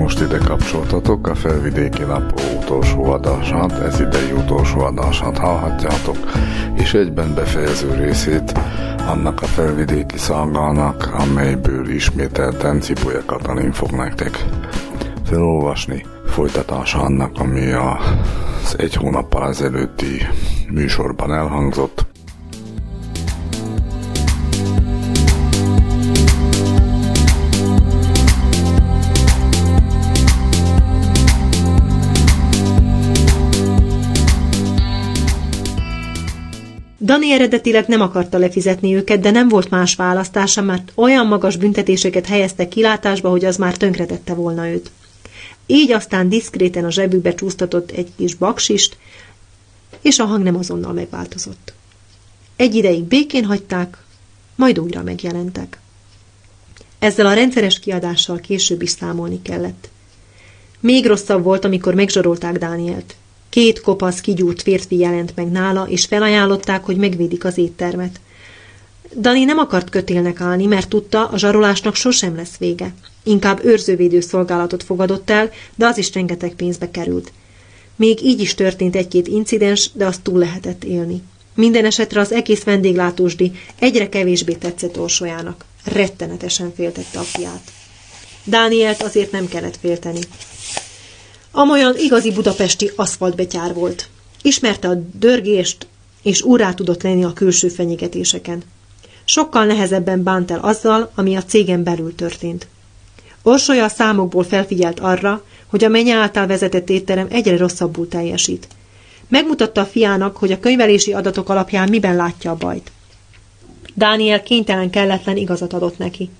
Most ide kapcsoltatok, a Felvidéki Napló utolsó adását, ez idei utolsó adását hallhatjátok, és egyben befejező részét annak a felvidéki szalgának, amelyből ismételten Cipolya Katalin fog nektek felolvasni folytatása annak, ami az egy hónappal ezelőtti műsorban elhangzott. Dani eredetileg nem akarta lefizetni őket, de nem volt más választása, mert olyan magas büntetéseket helyeztek kilátásba, hogy az már tönkretette volna őt. Így aztán diszkréten a zsebükbe csúsztatott egy kis baksist, és a hang nem azonnal megváltozott. Egy ideig békén hagyták, majd újra megjelentek. Ezzel a rendszeres kiadással később is számolni kellett. Még rosszabb volt, amikor megzsarolták Dánielt. Két kopasz, kigyúrt férfi jelent meg nála, és felajánlották, hogy megvédik az éttermet. Dani nem akart kötélnek állni, mert tudta, a zsarolásnak sosem lesz vége. Inkább őrzővédő szolgálatot fogadott el, de az is rengeteg pénzbe került. Még így is történt egy-két incidens, de azt túl lehetett élni. Minden esetre az egész vendéglátósdi egyre kevésbé tetszett Orsolyának. Rettenetesen féltette a fiát. Dánielt azért nem kellett félteni. Amolyan igazi budapesti aszfaltbetyár volt. Ismerte a dörgést, és úrá tudott lenni a külső fenyegetéseken. Sokkal nehezebben bánt el azzal, ami a cégen belül történt. Orsolya a számokból felfigyelt arra, hogy a menye által vezetett étterem egyre rosszabbul teljesít. Megmutatta a fiának, hogy a könyvelési adatok alapján miben látja a bajt. Dániel kénytelen kelletlen igazat adott neki.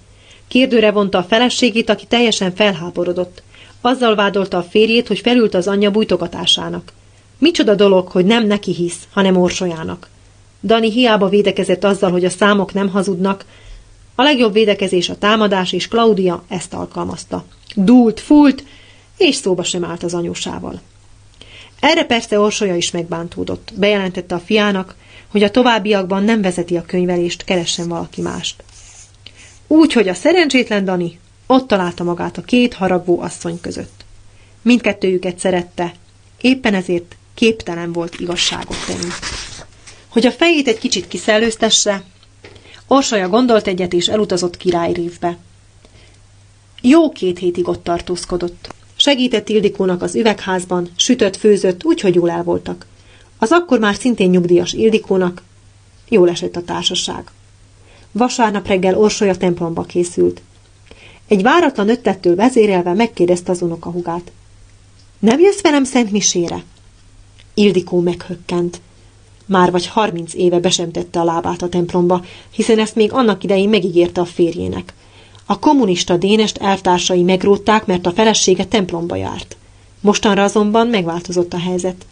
Kérdőre vonta a feleségét, aki teljesen felháborodott. Azzal vádolta a férjét, hogy felült az anyja bújtogatásának. Micsoda dolog, hogy nem neki hisz, hanem Orsolyának. Dani hiába védekezett azzal, hogy a számok nem hazudnak, a legjobb védekezés a támadás, és Claudia ezt alkalmazta. Dúlt, fúlt, és szóba sem állt az anyósával. Erre persze Orsolya is megbántódott. Bejelentette a fiának, hogy a továbbiakban nem vezeti a könyvelést, keressen valaki mást. Úgy, hogy a szerencsétlen Dani ott találta magát a két haragvó asszony között. Mindkettőjüket szerette, éppen ezért képtelen volt igazságot tenni. Hogy a fejét egy kicsit kiszellőztesse, Orsolya gondolt egyet és elutazott királyrévbe. Jó két hétig ott tartózkodott. Segített Ildikónak az üvegházban, sütött, főzött, úgyhogy jól el voltak. Az akkor már szintén nyugdíjas Ildikónak jól esett a társaság. Vasárnap reggel Orsolya templomba készült. Egy váratlan ötlettől vezérelve megkérdezte az unokahugát. Nem jössz velem Szent Misére? Ildikó meghökkent. Már vagy harminc éve besemtette a lábát a templomba, hiszen ezt még annak idején megígérte a férjének. A kommunista Dénest eltársai megrótták, mert a felesége templomba járt. Mostanra azonban megváltozott a helyzet.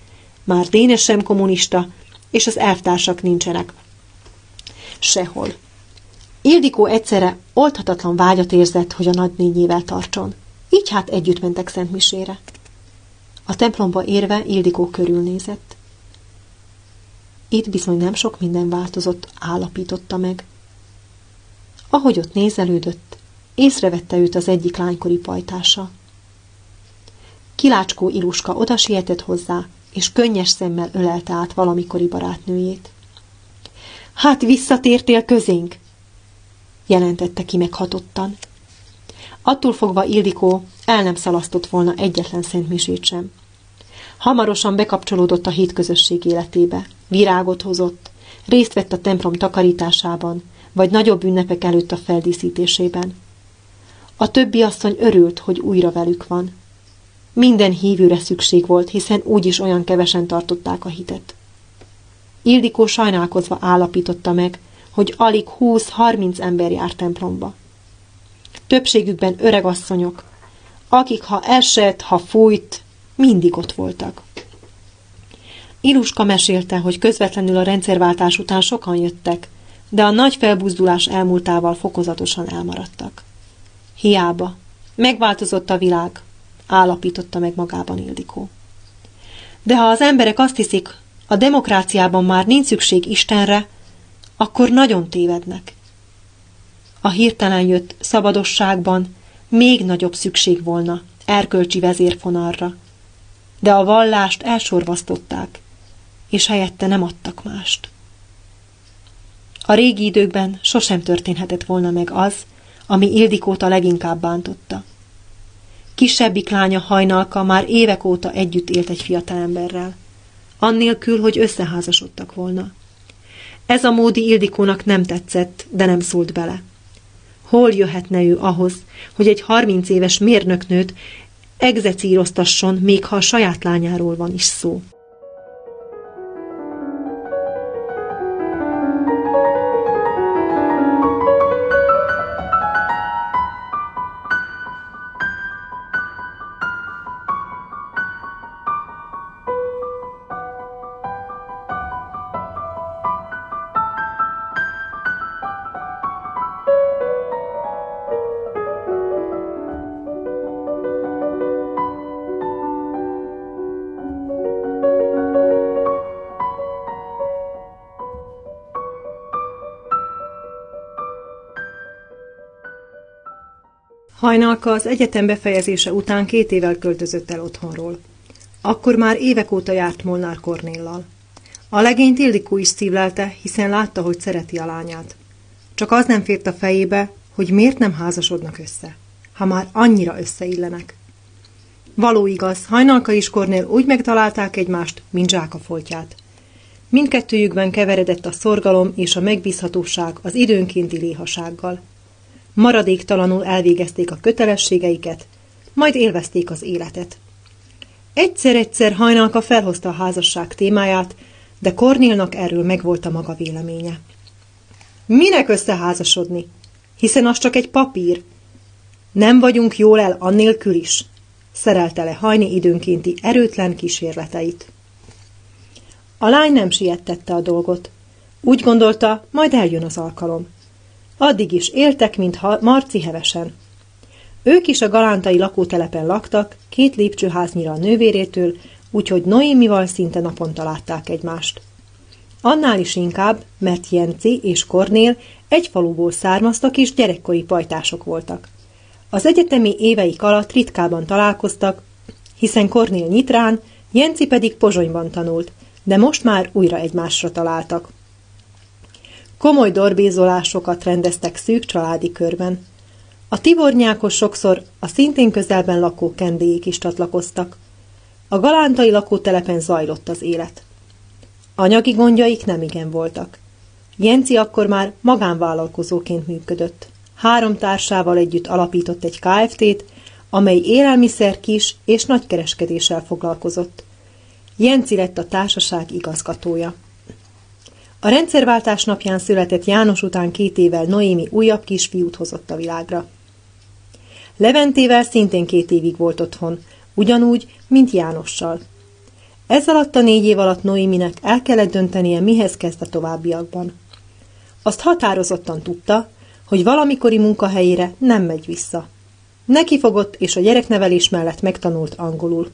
Már Dénes sem kommunista, és az elvtársak nincsenek. Sehol. Ildikó egyszerre oldhatatlan vágyat érzett, hogy a nagynényével tartson. Így hát együtt mentek Szentmisére. A templomba érve Ildikó körülnézett. Itt bizony nem sok minden változott, állapította meg. Ahogy ott nézelődött, észrevette őt az egyik lánykori pajtása. Kilácskó Iluska oda sietett hozzá, és könnyes szemmel ölelte át valamikori barátnőjét. Hát visszatértél közénk, jelentette ki meghatottan. Attól fogva Ildikó el nem szalasztott volna egyetlen szentmisét sem. Hamarosan bekapcsolódott a hétközösség életébe, virágot hozott, részt vett a templom takarításában, vagy nagyobb ünnepek előtt a feldíszítésében. A többi asszony örült, hogy újra velük van. Minden hívőre szükség volt, hiszen úgyis olyan kevesen tartották a hitet. Ildikó sajnálkozva állapította meg, hogy alig 20-30 ember jár templomba. Többségükben öreg asszonyok, akik ha esett, ha fújt, mindig ott voltak. Iluska mesélte, hogy közvetlenül a rendszerváltás után sokan jöttek, de a nagy felbuzdulás elmúltával fokozatosan elmaradtak. Hiába. Megváltozott a világ, állapította meg magában Ildikó. De ha az emberek azt hiszik, a demokráciában már nincs szükség Istenre, akkor nagyon tévednek. A hirtelen jött szabadosságban még nagyobb szükség volna erkölcsi vezérfonalra, de a vallást elsorvasztották, és helyette nem adtak mást. A régi időkben sosem történhetett volna meg az, ami Ildikót a leginkább bántotta. Kisebbik lánya hajnalka már évek óta együtt élt egy fiatalemberrel, annélkül, hogy összeházasodtak volna. Ez a módi Ildikónak nem tetszett, de nem szólt bele. Hol jöhetne ő ahhoz, hogy egy harminc éves mérnöknőt egzecíroztasson, még ha a saját lányáról van is szó? Hajnalka az egyetem befejezése után két évvel költözött el otthonról. Akkor már évek óta járt Molnár Kornéllal. A legényt Ildikó is szívlelte, hiszen látta, hogy szereti a lányát. Csak az nem fért a fejébe, hogy miért nem házasodnak össze, ha már annyira összeillenek. Való igaz, Hajnalka és Kornél úgy megtalálták egymást, mint a foltját. Mindkettőjükben keveredett a szorgalom és a megbízhatóság az időnkénti léhasággal maradéktalanul elvégezték a kötelességeiket, majd élvezték az életet. Egyszer-egyszer hajnalka felhozta a házasság témáját, de Kornélnak erről megvolt a maga véleménye. Minek összeházasodni? Hiszen az csak egy papír. Nem vagyunk jól el annélkül is, szerelte le hajni időnkénti erőtlen kísérleteit. A lány nem siettette a dolgot. Úgy gondolta, majd eljön az alkalom. Addig is éltek, mintha Marci hevesen. Ők is a galántai lakótelepen laktak, két lépcsőháznyira a nővérétől, úgyhogy Noémival szinte naponta látták egymást. Annál is inkább, mert Jenci és Kornél egy faluból származtak és gyerekkori pajtások voltak. Az egyetemi éveik alatt ritkában találkoztak, hiszen Kornél Nyitrán, Jenci pedig Pozsonyban tanult, de most már újra egymásra találtak. Komoly dorbézolásokat rendeztek szűk családi körben. A tivornyákos sokszor a szintén közelben lakó kendélyék is csatlakoztak. A galántai lakótelepen zajlott az élet. Anyagi gondjaik nem igen voltak. Jenci akkor már magánvállalkozóként működött. Három társával együtt alapított egy KFT-t, amely élelmiszer kis és nagykereskedéssel foglalkozott. Jenci lett a társaság igazgatója. A rendszerváltás napján született János után két évvel Noémi újabb kisfiút hozott a világra. Leventével szintén két évig volt otthon, ugyanúgy, mint Jánossal. Ez alatt a négy év alatt Noéminek el kellett döntenie, mihez kezd a továbbiakban. Azt határozottan tudta, hogy valamikori munkahelyére nem megy vissza. Neki fogott, és a gyereknevelés mellett megtanult angolul.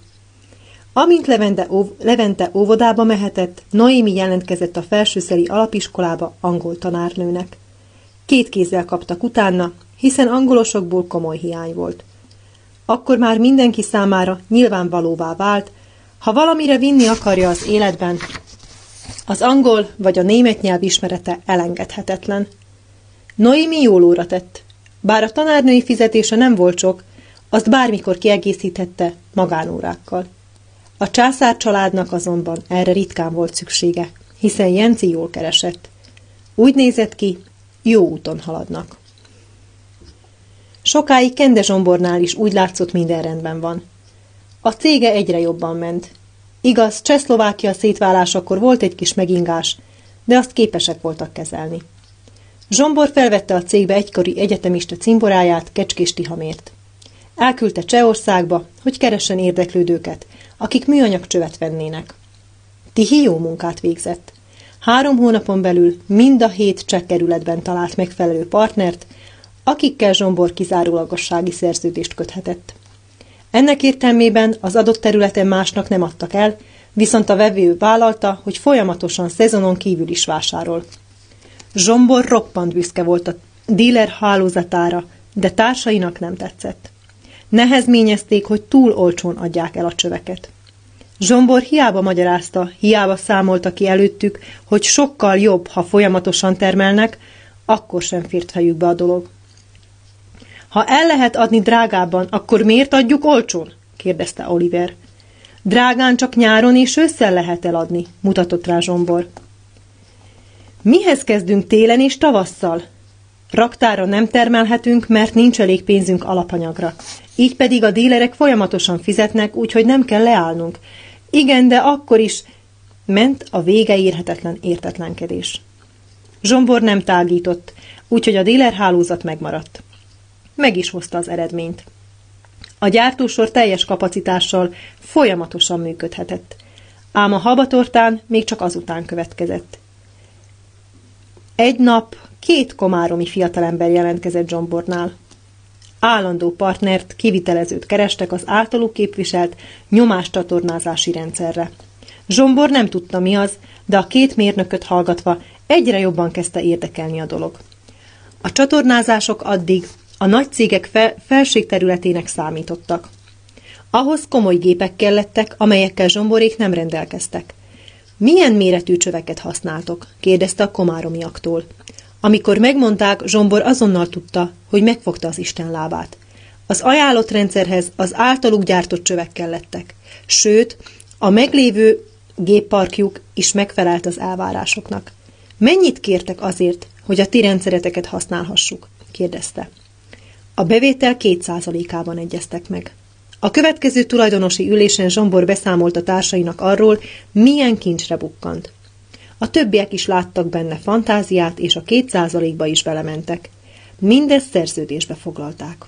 Amint Levente, óv, Levente óvodába mehetett, Noémi jelentkezett a felsőszeri alapiskolába angol tanárnőnek. Két kézzel kaptak utána, hiszen angolosokból komoly hiány volt. Akkor már mindenki számára nyilvánvalóvá vált, ha valamire vinni akarja az életben, az angol vagy a német nyelv ismerete elengedhetetlen. Noémi jól óra tett. Bár a tanárnői fizetése nem volt sok, azt bármikor kiegészíthette magánórákkal. A császár családnak azonban erre ritkán volt szüksége, hiszen Jenci jól keresett. Úgy nézett ki, jó úton haladnak. Sokáig Kende Zsombornál is úgy látszott minden rendben van. A cége egyre jobban ment. Igaz, Csehszlovákia szétválásakor volt egy kis megingás, de azt képesek voltak kezelni. Zsombor felvette a cégbe egykori egyetemista cimboráját Kecskés Tihamért. Elküldte Csehországba, hogy keressen érdeklődőket, akik műanyag csövet vennének. Tihi jó munkát végzett. Három hónapon belül mind a hét csekkerületben talált megfelelő partnert, akikkel Zsombor kizárólagossági szerződést köthetett. Ennek értelmében az adott területen másnak nem adtak el, viszont a vevő vállalta, hogy folyamatosan szezonon kívül is vásárol. Zsombor roppant büszke volt a díler hálózatára, de társainak nem tetszett. Nehezményezték, hogy túl olcsón adják el a csöveket. Zsombor hiába magyarázta, hiába számolta ki előttük, hogy sokkal jobb, ha folyamatosan termelnek, akkor sem fért fejükbe a dolog. Ha el lehet adni drágában, akkor miért adjuk olcsón? kérdezte Oliver. Drágán csak nyáron és ősszel lehet eladni, mutatott rá Zsombor. Mihez kezdünk télen és tavasszal? Raktára nem termelhetünk, mert nincs elég pénzünk alapanyagra. Így pedig a dílerek folyamatosan fizetnek, úgyhogy nem kell leállnunk. Igen, de akkor is ment a vége érhetetlen értetlenkedés. Zsombor nem tágított, úgyhogy a dílerhálózat megmaradt. Meg is hozta az eredményt. A gyártósor teljes kapacitással folyamatosan működhetett. Ám a habatortán még csak azután következett. Egy nap két komáromi fiatalember jelentkezett Zsombornál. Állandó partnert, kivitelezőt kerestek az általuk képviselt nyomáscsatornázási rendszerre. Zsombor nem tudta mi az, de a két mérnököt hallgatva egyre jobban kezdte érdekelni a dolog. A csatornázások addig a nagy cégek fel, felségterületének számítottak. Ahhoz komoly gépek kellettek, amelyekkel zsomborék nem rendelkeztek. Milyen méretű csöveket használtok? kérdezte a komáromiaktól. Amikor megmondták, Zsombor azonnal tudta, hogy megfogta az Isten lábát. Az ajánlott rendszerhez az általuk gyártott csövek kellettek. Sőt, a meglévő gépparkjuk is megfelelt az elvárásoknak. Mennyit kértek azért, hogy a ti rendszereteket használhassuk? kérdezte. A bevétel kétszázalékában egyeztek meg. A következő tulajdonosi ülésen Zsombor beszámolt a társainak arról, milyen kincsre bukkant. A többiek is láttak benne fantáziát, és a kétszázalékba is belementek. Mindezt szerződésbe foglalták.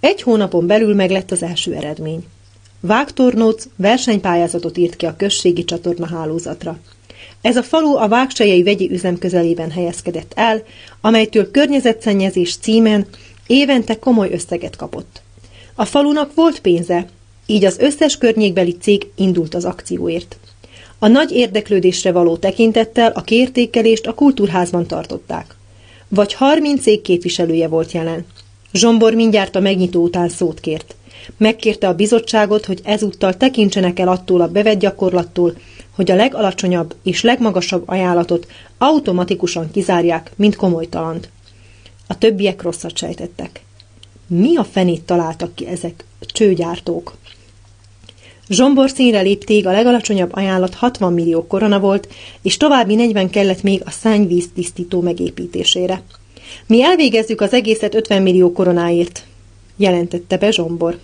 Egy hónapon belül meglett az első eredmény. Vágtornóc versenypályázatot írt ki a községi csatorna hálózatra. Ez a falu a Vágsejei vegyi üzem közelében helyezkedett el, amelytől környezetszennyezés címen évente komoly összeget kapott. A falunak volt pénze, így az összes környékbeli cég indult az akcióért. A nagy érdeklődésre való tekintettel a kiértékelést a kultúrházban tartották. Vagy harminc cég képviselője volt jelen. Zsombor mindjárt a megnyitó után szót kért. Megkérte a bizottságot, hogy ezúttal tekintsenek el attól a bevett gyakorlattól, hogy a legalacsonyabb és legmagasabb ajánlatot automatikusan kizárják, mint komolytalant. A többiek rosszat sejtettek. Mi a fenét találtak ki ezek csőgyártók? Zsombor színre lépték, a legalacsonyabb ajánlat 60 millió korona volt, és további 40 kellett még a szennyvíz tisztító megépítésére. Mi elvégezzük az egészet 50 millió koronáért, jelentette be Zsombor.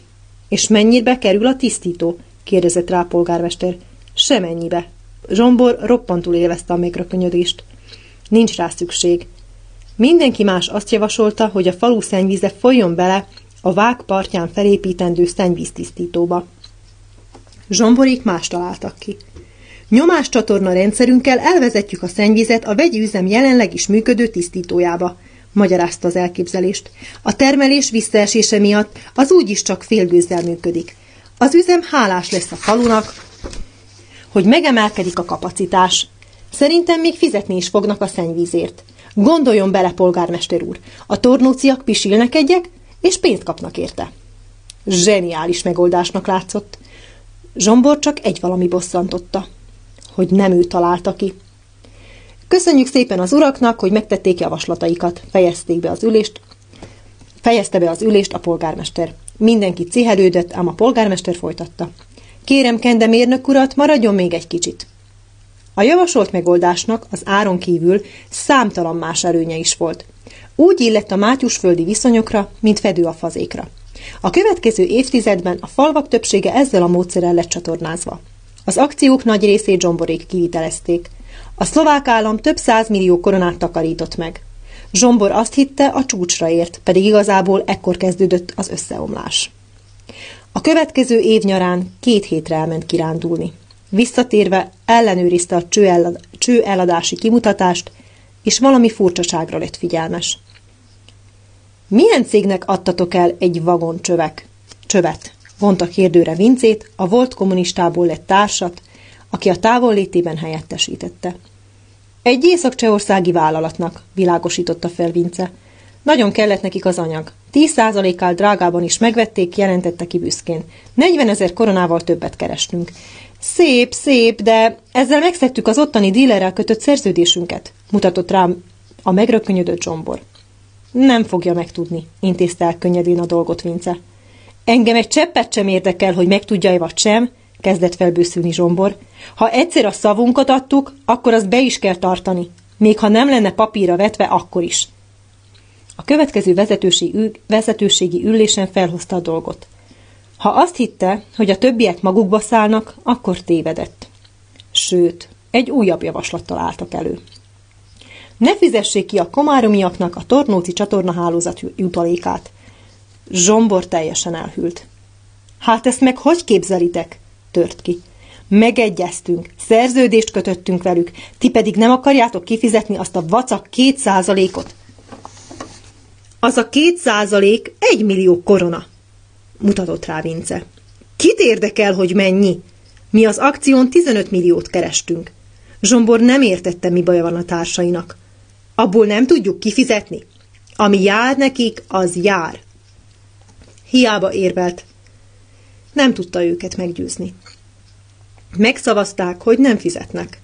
És mennyibe kerül a tisztító? kérdezett rá a polgármester. Semennyibe. Zsombor roppantul élvezte a megrökönyödést. Nincs rá szükség. Mindenki más azt javasolta, hogy a falu szennyvíze folyjon bele a vág partján felépítendő szennyvíztisztítóba. Zsomborék más találtak ki. Nyomáscsatorna rendszerünkkel elvezetjük a szennyvizet a vegyi üzem jelenleg is működő tisztítójába, magyarázta az elképzelést. A termelés visszaesése miatt az úgyis csak félgőzzel működik. Az üzem hálás lesz a falunak, hogy megemelkedik a kapacitás. Szerintem még fizetni is fognak a szennyvízért. Gondoljon bele, polgármester úr, a tornóciak pisilnek egyek, és pénzt kapnak érte. Zseniális megoldásnak látszott. Zsombor csak egy valami bosszantotta, hogy nem ő találta ki. Köszönjük szépen az uraknak, hogy megtették javaslataikat, fejezték be az ülést, fejezte be az ülést a polgármester. Mindenki cihelődött, ám a polgármester folytatta. Kérem, Kende mérnök urat, maradjon még egy kicsit. A javasolt megoldásnak az áron kívül számtalan más erőnye is volt. Úgy illett a mátyusföldi viszonyokra, mint fedő a fazékra. A következő évtizedben a falvak többsége ezzel a módszerrel lett csatornázva. Az akciók nagy részét zsomborék kivitelezték. A szlovák állam több százmillió koronát takarított meg. Zsombor azt hitte, a csúcsra ért, pedig igazából ekkor kezdődött az összeomlás. A következő év nyarán két hétre elment kirándulni. Visszatérve ellenőrizte a cső eladási kimutatást, és valami furcsaságra lett figyelmes. Milyen cégnek adtatok el egy vagon csövek? Csövet, vonta kérdőre Vincét, a volt kommunistából lett társat, aki a távollétében helyettesítette. Egy észak-csehországi vállalatnak, világosította fel Vince. Nagyon kellett nekik az anyag. 10%-kal drágában is megvették, jelentette ki büszkén. 40 ezer koronával többet kerestünk. Szép, szép, de ezzel megszettük az ottani dílerrel kötött szerződésünket, mutatott rám a megrökönyödött zsombor. Nem fogja megtudni, intézte el könnyedén a dolgot Vince. Engem egy cseppet sem érdekel, hogy megtudja-e vagy sem, kezdett felbőszülni Zsombor. Ha egyszer a szavunkat adtuk, akkor azt be is kell tartani. Még ha nem lenne papírra vetve, akkor is. A következő vezetőségi, vezetőségi ülésen felhozta a dolgot. Ha azt hitte, hogy a többiek magukba szállnak, akkor tévedett. Sőt, egy újabb javaslattal álltak elő. Ne fizessék ki a komáromiaknak a tornóci csatornahálózat jutalékát. Zsombor teljesen elhűlt. Hát ezt meg hogy képzelitek? tört ki. Megegyeztünk, szerződést kötöttünk velük, ti pedig nem akarjátok kifizetni azt a vacak két százalékot. Az a két százalék egy millió korona, mutatott rá Vince. Kit érdekel, hogy mennyi? Mi az akción 15 milliót kerestünk. Zsombor nem értette, mi baja van a társainak. Abból nem tudjuk kifizetni. Ami jár nekik, az jár. Hiába érvelt. Nem tudta őket meggyőzni. Megszavazták, hogy nem fizetnek.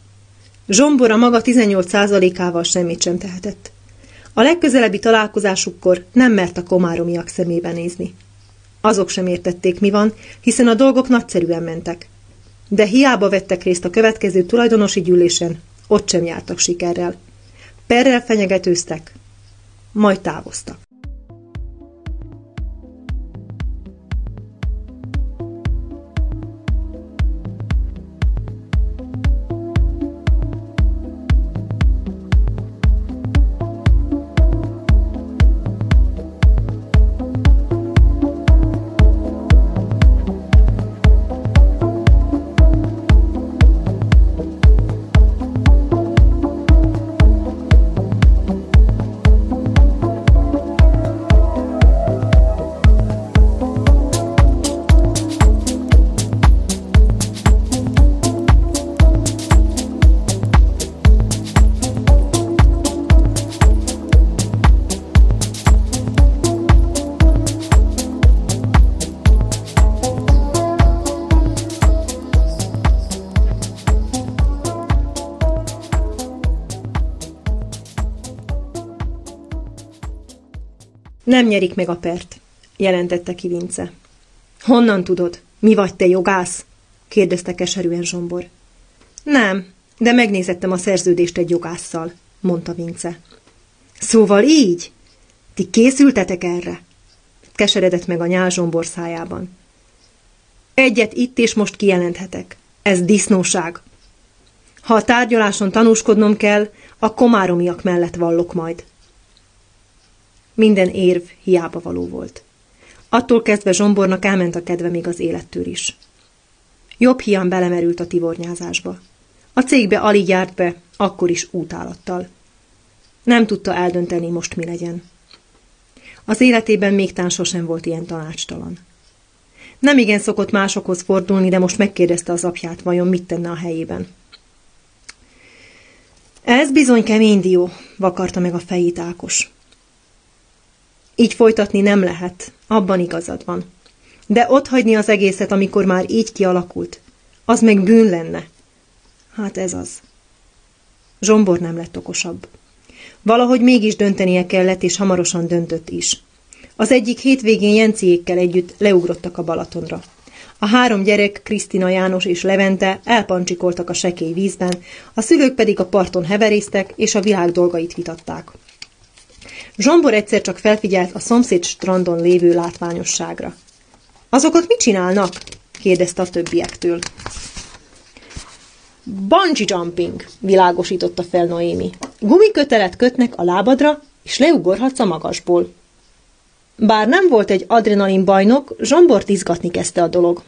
Zsombor a maga 18%-ával semmit sem tehetett. A legközelebbi találkozásukkor nem mert a komáromiak szemébe nézni. Azok sem értették, mi van, hiszen a dolgok nagyszerűen mentek. De hiába vettek részt a következő tulajdonosi gyűlésen, ott sem jártak sikerrel. Perrel fenyegetőztek, majd távoztak. Nem nyerik meg a pert, jelentette ki Vince. Honnan tudod? Mi vagy te jogász? kérdezte keserűen Zsombor. Nem, de megnézettem a szerződést egy jogásszal, mondta Vince. Szóval így? Ti készültetek erre? Keseredett meg a nyál Zsombor szájában. Egyet itt és most kijelenthetek. Ez disznóság. Ha a tárgyaláson tanúskodnom kell, a komáromiak mellett vallok majd. Minden érv hiába való volt. Attól kezdve Zsombornak elment a kedve még az élettől is. Jobb hián belemerült a tivornyázásba. A cégbe alig járt be, akkor is útálattal. Nem tudta eldönteni, most mi legyen. Az életében még tán sosem volt ilyen tanácstalan. Nem igen szokott másokhoz fordulni, de most megkérdezte az apját, vajon mit tenne a helyében. Ez bizony kemény dió, vakarta meg a fejét Ákos. Így folytatni nem lehet, abban igazad van. De ott hagyni az egészet, amikor már így kialakult, az meg bűn lenne. Hát ez az. Zsombor nem lett okosabb. Valahogy mégis döntenie kellett, és hamarosan döntött is. Az egyik hétvégén Jenciékkel együtt leugrottak a Balatonra. A három gyerek, Krisztina János és Levente elpancsikoltak a sekély vízben, a szülők pedig a parton heverésztek és a világ dolgait vitatták. Zsombor egyszer csak felfigyelt a szomszéd strandon lévő látványosságra. Azokat mit csinálnak? kérdezte a többiektől. Bungee jumping, világosította fel Noémi. Gumikötelet kötnek a lábadra, és leugorhatsz a magasból. Bár nem volt egy adrenalin bajnok, Zsombort izgatni kezdte a dolog.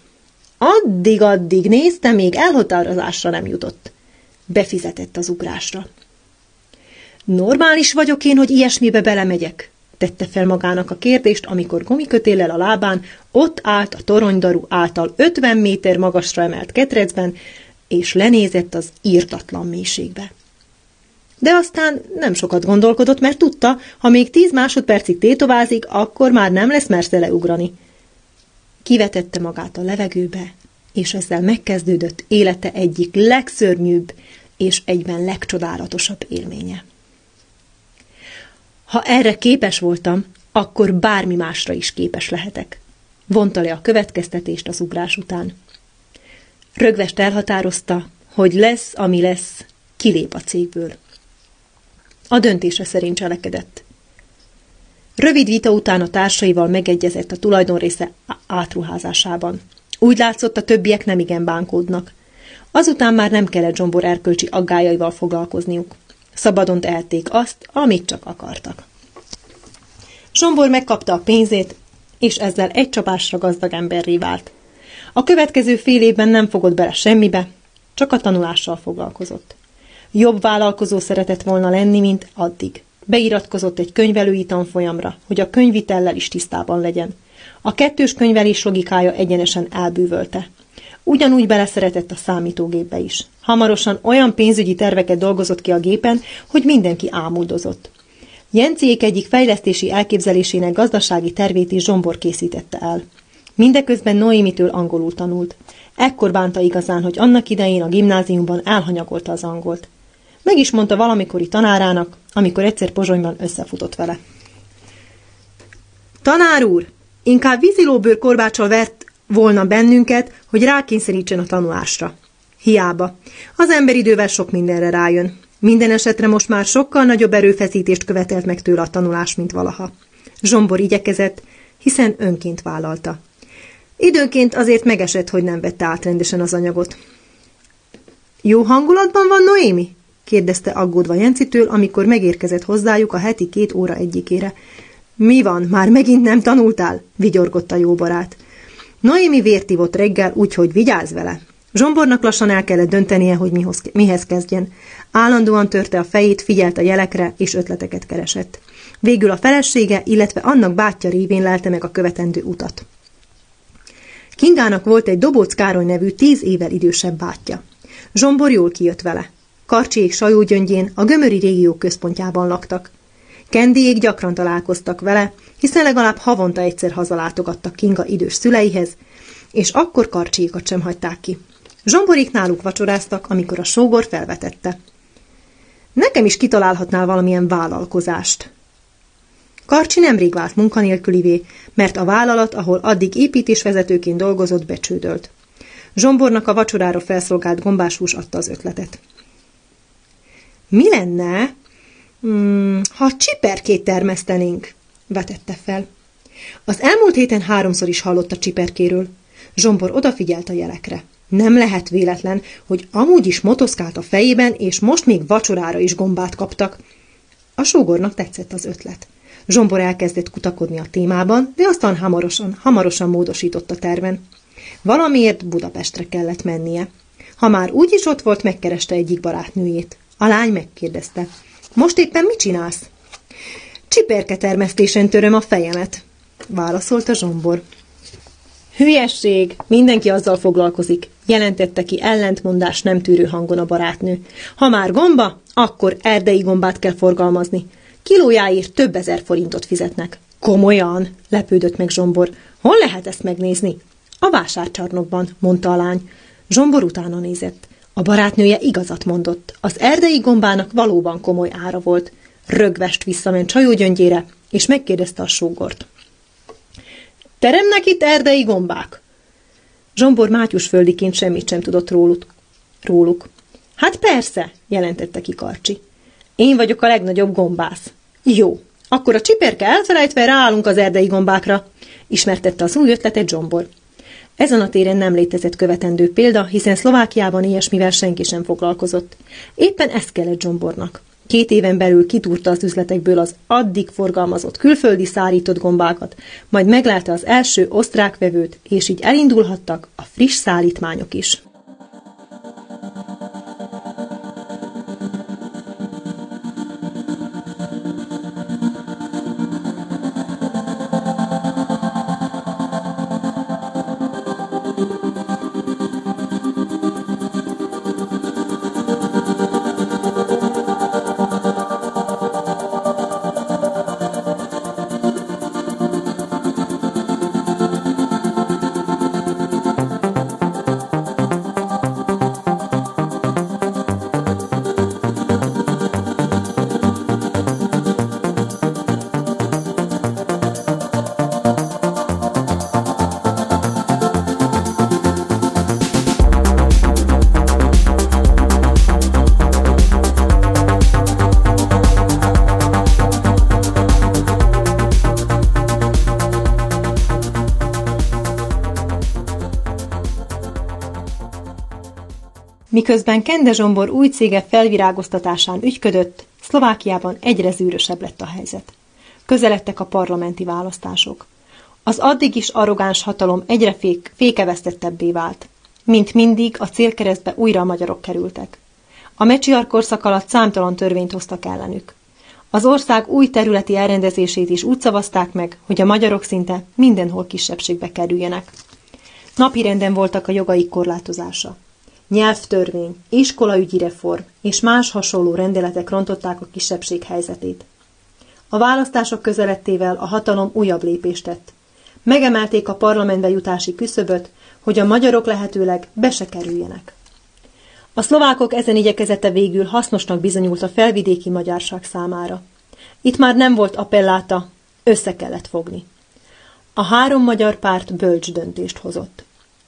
Addig-addig nézte, még elhatározásra nem jutott. Befizetett az ugrásra. Normális vagyok én, hogy ilyesmibe belemegyek? Tette fel magának a kérdést, amikor gumikötéllel a lábán ott állt a toronydaru által 50 méter magasra emelt ketrecben, és lenézett az írtatlan mélységbe. De aztán nem sokat gondolkodott, mert tudta, ha még tíz másodpercig tétovázik, akkor már nem lesz mersze leugrani. Kivetette magát a levegőbe, és ezzel megkezdődött élete egyik legszörnyűbb és egyben legcsodálatosabb élménye. Ha erre képes voltam, akkor bármi másra is képes lehetek. Vonta le a következtetést az ugrás után. Rögvest elhatározta, hogy lesz, ami lesz, kilép a cégből. A döntése szerint cselekedett. Rövid vita után a társaival megegyezett a tulajdonrésze átruházásában. Úgy látszott, a többiek nem igen bánkódnak. Azután már nem kellett Zsombor erkölcsi aggájaival foglalkozniuk. Szabadon tehették azt, amit csak akartak. Zsombor megkapta a pénzét, és ezzel egy csapásra gazdag emberré vált. A következő fél évben nem fogott bele semmibe, csak a tanulással foglalkozott. Jobb vállalkozó szeretett volna lenni, mint addig. Beiratkozott egy könyvelői tanfolyamra, hogy a könyvitellel is tisztában legyen. A kettős könyvelés logikája egyenesen elbűvölte. Ugyanúgy beleszeretett a számítógépbe is. Hamarosan olyan pénzügyi terveket dolgozott ki a gépen, hogy mindenki ámuldozott. Jenciék egyik fejlesztési elképzelésének gazdasági tervét is Zsombor készítette el. Mindeközben Noémitől angolul tanult. Ekkor bánta igazán, hogy annak idején a gimnáziumban elhanyagolta az angolt. Meg is mondta valamikori tanárának, amikor egyszer Pozsonyban összefutott vele. Tanár úr, inkább vízilóbőr korbácsal vert volna bennünket, hogy rákényszerítsen a tanulásra. Hiába. Az ember idővel sok mindenre rájön. Minden esetre most már sokkal nagyobb erőfeszítést követelt meg tőle a tanulás, mint valaha. Zsombor igyekezett, hiszen önként vállalta. Időnként azért megesett, hogy nem vette át rendesen az anyagot. Jó hangulatban van Noémi? kérdezte aggódva Jencitől, amikor megérkezett hozzájuk a heti két óra egyikére. Mi van, már megint nem tanultál? vigyorgott a jó barát. Noémi vértivott reggel, úgyhogy vigyázz vele. Zsombornak lassan el kellett döntenie, hogy mihoz, mihez kezdjen. Állandóan törte a fejét, figyelt a jelekre, és ötleteket keresett. Végül a felesége, illetve annak bátyja révén lelte meg a követendő utat. Kingának volt egy Dobóc Károly nevű tíz évvel idősebb bátyja. Zsombor jól kijött vele. Karcsiék sajógyöngyén a gömöri régió központjában laktak. Kendiék gyakran találkoztak vele, hiszen legalább havonta egyszer hazalátogattak Kinga idős szüleihez, és akkor karcsiékat sem hagyták ki. Zsomborék náluk vacsoráztak, amikor a sógor felvetette. Nekem is kitalálhatnál valamilyen vállalkozást. Karcsi nemrég vált munkanélkülivé, mert a vállalat, ahol addig építésvezetőként dolgozott, becsődölt. Zsombornak a vacsorára felszolgált gombásús adta az ötletet. Mi lenne, hmm, ha csiperkét termesztenénk? vetette fel. Az elmúlt héten háromszor is hallott a csiperkéről. Zsombor odafigyelt a jelekre. Nem lehet véletlen, hogy amúgy is motoszkált a fejében, és most még vacsorára is gombát kaptak. A sógornak tetszett az ötlet. Zsombor elkezdett kutakodni a témában, de aztán hamarosan, hamarosan módosított a terven. Valamiért Budapestre kellett mennie. Ha már úgy is ott volt, megkereste egyik barátnőjét. A lány megkérdezte. Most éppen mit csinálsz? Csiperke termesztésen töröm a fejemet, válaszolta Zsombor. Hülyesség, mindenki azzal foglalkozik, jelentette ki ellentmondás nem tűrő hangon a barátnő. Ha már gomba, akkor erdei gombát kell forgalmazni. Kilójáért több ezer forintot fizetnek. Komolyan, lepődött meg Zsombor. Hol lehet ezt megnézni? A vásárcsarnokban, mondta a lány. Zsombor utána nézett. A barátnője igazat mondott. Az erdei gombának valóban komoly ára volt. Rögvest visszament csajógyöngyére, és megkérdezte a sógort. Teremnek itt erdei gombák? Zsombor Mátyus földiként semmit sem tudott róluk. róluk. Hát persze, jelentette ki Karcsi. Én vagyok a legnagyobb gombász. Jó, akkor a csiperke elfelejtve ráállunk az erdei gombákra, ismertette az új ötletet Zsombor. Ezen a téren nem létezett követendő példa, hiszen Szlovákiában ilyesmivel senki sem foglalkozott. Éppen ezt kellett Zsombornak. Két éven belül kitúrta az üzletekből az addig forgalmazott külföldi szárított gombákat, majd meglátta az első osztrák vevőt, és így elindulhattak a friss szállítmányok is. Miközben Kende Zsombor új cége felvirágoztatásán ügyködött, Szlovákiában egyre zűrösebb lett a helyzet. Közeledtek a parlamenti választások. Az addig is arrogáns hatalom egyre fék, fékevesztettebbé vált. Mint mindig, a célkeresztbe újra a magyarok kerültek. A mecsiar korszak alatt számtalan törvényt hoztak ellenük. Az ország új területi elrendezését is úgy szavazták meg, hogy a magyarok szinte mindenhol kisebbségbe kerüljenek. Napirenden voltak a jogaik korlátozása. Nyelvtörvény, iskolaügyi reform és más hasonló rendeletek rontották a kisebbség helyzetét. A választások közelettével a hatalom újabb lépést tett. Megemelték a parlamentbe jutási küszöböt, hogy a magyarok lehetőleg be se kerüljenek. A szlovákok ezen igyekezete végül hasznosnak bizonyult a felvidéki magyarság számára. Itt már nem volt appelláta, össze kellett fogni. A három magyar párt bölcs döntést hozott.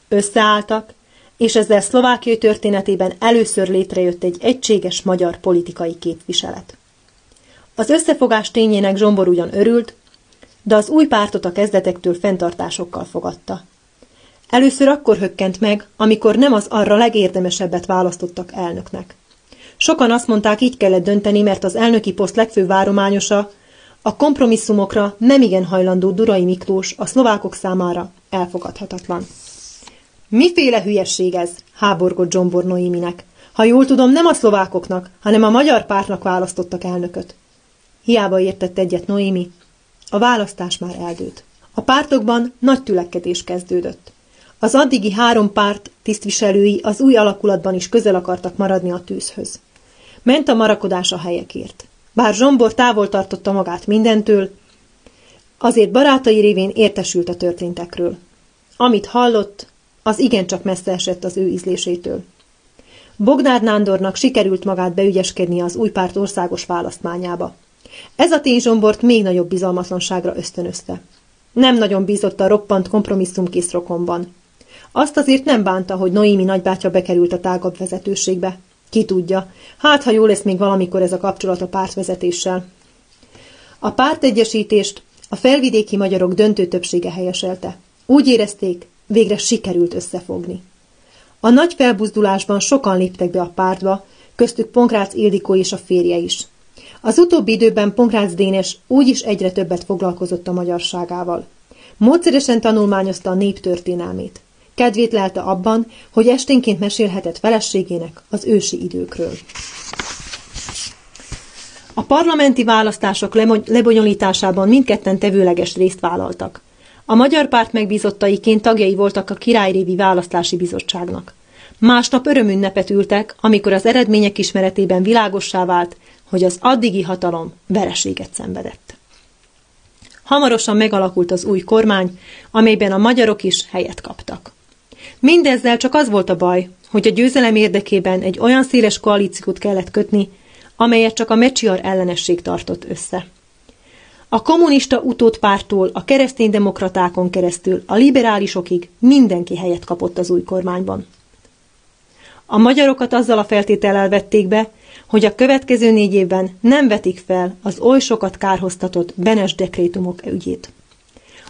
Összeálltak, és ezzel Szlovákia történetében először létrejött egy egységes magyar politikai képviselet. Az összefogás tényének Zsombor ugyan örült, de az új pártot a kezdetektől fenntartásokkal fogadta. Először akkor hökkent meg, amikor nem az arra legérdemesebbet választottak elnöknek. Sokan azt mondták, így kellett dönteni, mert az elnöki poszt legfőbb várományosa, a kompromisszumokra nem igen hajlandó Durai Miklós a szlovákok számára elfogadhatatlan. Miféle hülyesség ez? háborgott Zsombor Noéminek. Ha jól tudom, nem a szlovákoknak, hanem a magyar pártnak választottak elnököt. Hiába értett egyet Noémi. A választás már eldőlt. A pártokban nagy tülekedés kezdődött. Az addigi három párt tisztviselői az új alakulatban is közel akartak maradni a tűzhöz. Ment a marakodás a helyekért. Bár Zsombor távol tartotta magát mindentől, azért barátai révén értesült a történtekről. Amit hallott, az igencsak messze esett az ő ízlésétől. Bogdár Nándornak sikerült magát beügyeskedni az új párt országos választmányába. Ez a tény Zsombort még nagyobb bizalmatlanságra ösztönözte. Nem nagyon bízott a roppant kompromisszumkész rokonban. Azt azért nem bánta, hogy Noémi nagybátyja bekerült a tágabb vezetőségbe. Ki tudja, hát ha jó lesz még valamikor ez a kapcsolat a pártvezetéssel. A pártegyesítést a felvidéki magyarok döntő többsége helyeselte. Úgy érezték, végre sikerült összefogni. A nagy felbuzdulásban sokan léptek be a pártba, köztük Ponkrác Ildikó és a férje is. Az utóbbi időben Ponkrác Dénes úgyis egyre többet foglalkozott a magyarságával. Módszeresen tanulmányozta a nép történelmét. Kedvét lelte abban, hogy esténként mesélhetett feleségének az ősi időkről. A parlamenti választások lebonyolításában mindketten tevőleges részt vállaltak. A magyar párt megbízottaiként tagjai voltak a Királyrévi Választási Bizottságnak. Másnap örömünnepet ültek, amikor az eredmények ismeretében világossá vált, hogy az addigi hatalom vereséget szenvedett. Hamarosan megalakult az új kormány, amelyben a magyarok is helyet kaptak. Mindezzel csak az volt a baj, hogy a győzelem érdekében egy olyan széles koalíciót kellett kötni, amelyet csak a mecsiar ellenesség tartott össze. A kommunista utódpártól a kereszténydemokratákon keresztül a liberálisokig mindenki helyet kapott az új kormányban. A magyarokat azzal a feltétellel vették be, hogy a következő négy évben nem vetik fel az oly sokat kárhoztatott Benes dekrétumok ügyét.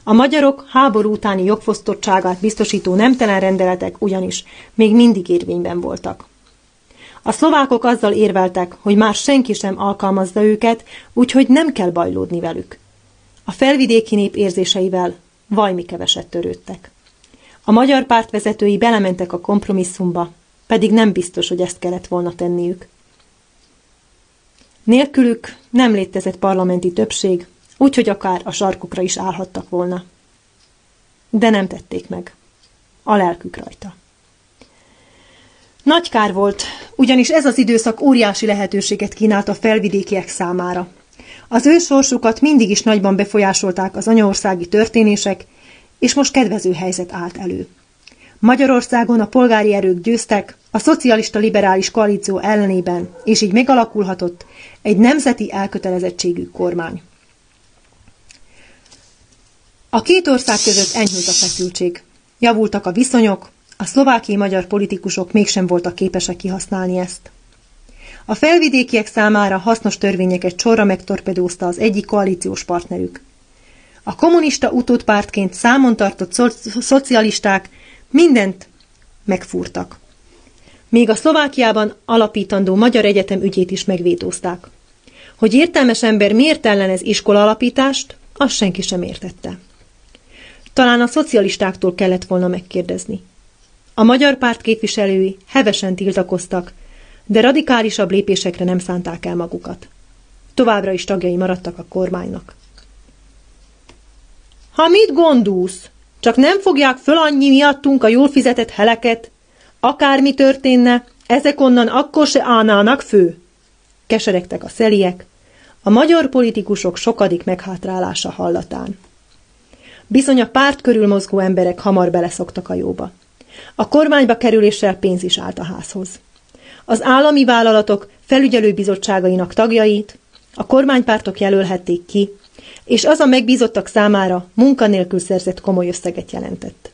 A magyarok háború utáni jogfosztottságát biztosító nemtelen rendeletek ugyanis még mindig érvényben voltak. A szlovákok azzal érveltek, hogy már senki sem alkalmazza őket, úgyhogy nem kell bajlódni velük. A felvidéki nép érzéseivel vajmi keveset törődtek. A magyar párt vezetői belementek a kompromisszumba, pedig nem biztos, hogy ezt kellett volna tenniük. Nélkülük nem létezett parlamenti többség, úgyhogy akár a sarkukra is állhattak volna. De nem tették meg. A lelkük rajta. Nagy kár volt, ugyanis ez az időszak óriási lehetőséget kínált a felvidékiek számára. Az ő sorsukat mindig is nagyban befolyásolták az anyaországi történések, és most kedvező helyzet állt elő. Magyarországon a polgári erők győztek a szocialista liberális koalíció ellenében, és így megalakulhatott egy nemzeti elkötelezettségű kormány. A két ország között enyhült a feszültség. Javultak a viszonyok, a szlovákiai magyar politikusok mégsem voltak képesek kihasználni ezt. A felvidékiek számára hasznos törvényeket sorra megtorpedózta az egyik koalíciós partnerük. A kommunista utódpártként számon tartott szo szocialisták mindent megfúrtak. Még a Szlovákiában alapítandó Magyar Egyetem ügyét is megvétózták. Hogy értelmes ember miért ellenez iskola alapítást, azt senki sem értette. Talán a szocialistáktól kellett volna megkérdezni. A magyar párt képviselői hevesen tiltakoztak, de radikálisabb lépésekre nem szánták el magukat. Továbbra is tagjai maradtak a kormánynak. Ha mit gondolsz? Csak nem fogják föl annyi miattunk a jól fizetett heleket? Akármi történne, ezek onnan akkor se állnának fő. Keseregtek a szeliek, a magyar politikusok sokadik meghátrálása hallatán. Bizony a párt körül mozgó emberek hamar beleszoktak a jóba. A kormányba kerüléssel pénz is állt a házhoz. Az állami vállalatok felügyelőbizottságainak tagjait a kormánypártok jelölhették ki, és az a megbízottak számára munkanélkül szerzett komoly összeget jelentett.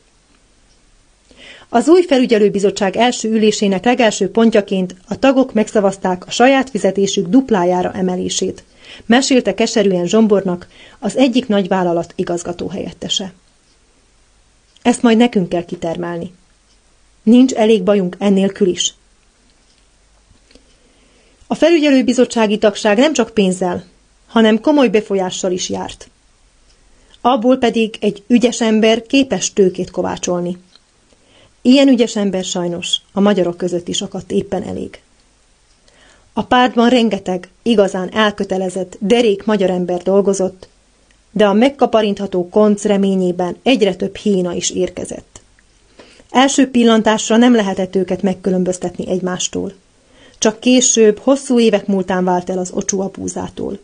Az új felügyelőbizottság első ülésének legelső pontjaként a tagok megszavazták a saját fizetésük duplájára emelését, mesélte keserűen Zsombornak az egyik nagyvállalat igazgató helyettese. Ezt majd nekünk kell kitermelni. Nincs elég bajunk ennélkül is. A felügyelőbizottsági tagság nem csak pénzzel, hanem komoly befolyással is járt. Abból pedig egy ügyes ember képes tőkét kovácsolni. Ilyen ügyes ember sajnos a magyarok között is akadt éppen elég. A pártban rengeteg, igazán elkötelezett, derék magyar ember dolgozott, de a megkaparintható konc reményében egyre több hína is érkezett. Első pillantásra nem lehetett őket megkülönböztetni egymástól. Csak később, hosszú évek múltán vált el az ocsú apúzától.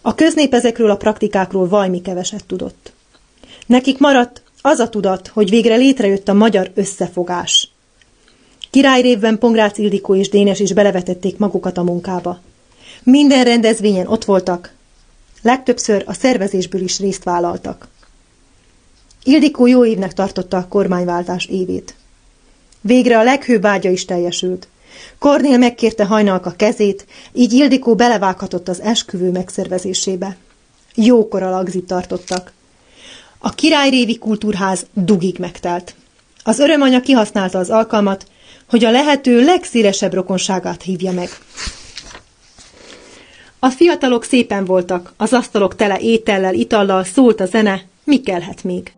A köznép ezekről a praktikákról vajmi keveset tudott. Nekik maradt az a tudat, hogy végre létrejött a magyar összefogás. Királyrévben Pongrácz Ildikó és Dénes is belevetették magukat a munkába. Minden rendezvényen ott voltak, legtöbbször a szervezésből is részt vállaltak. Ildikó jó évnek tartotta a kormányváltás évét. Végre a leghőbb vágya is teljesült. Kornél megkérte hajnalka kezét, így Ildikó belevághatott az esküvő megszervezésébe. Jókora lagzit tartottak. A királyrévi kultúrház dugig megtelt. Az örömanya kihasználta az alkalmat, hogy a lehető legszélesebb rokonságát hívja meg. A fiatalok szépen voltak, az asztalok tele étellel, itallal, szólt a zene, mi kellhet még?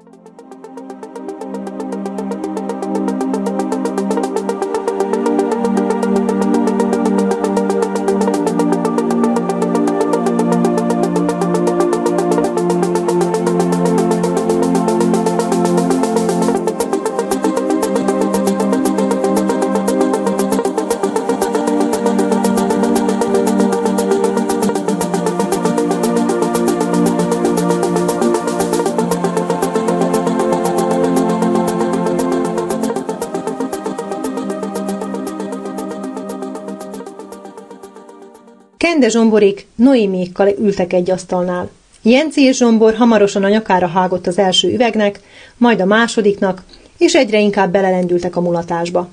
Kende Zsomborék Noémiékkal ültek egy asztalnál. Jenci és Zsombor hamarosan a nyakára hágott az első üvegnek, majd a másodiknak, és egyre inkább belelendültek a mulatásba.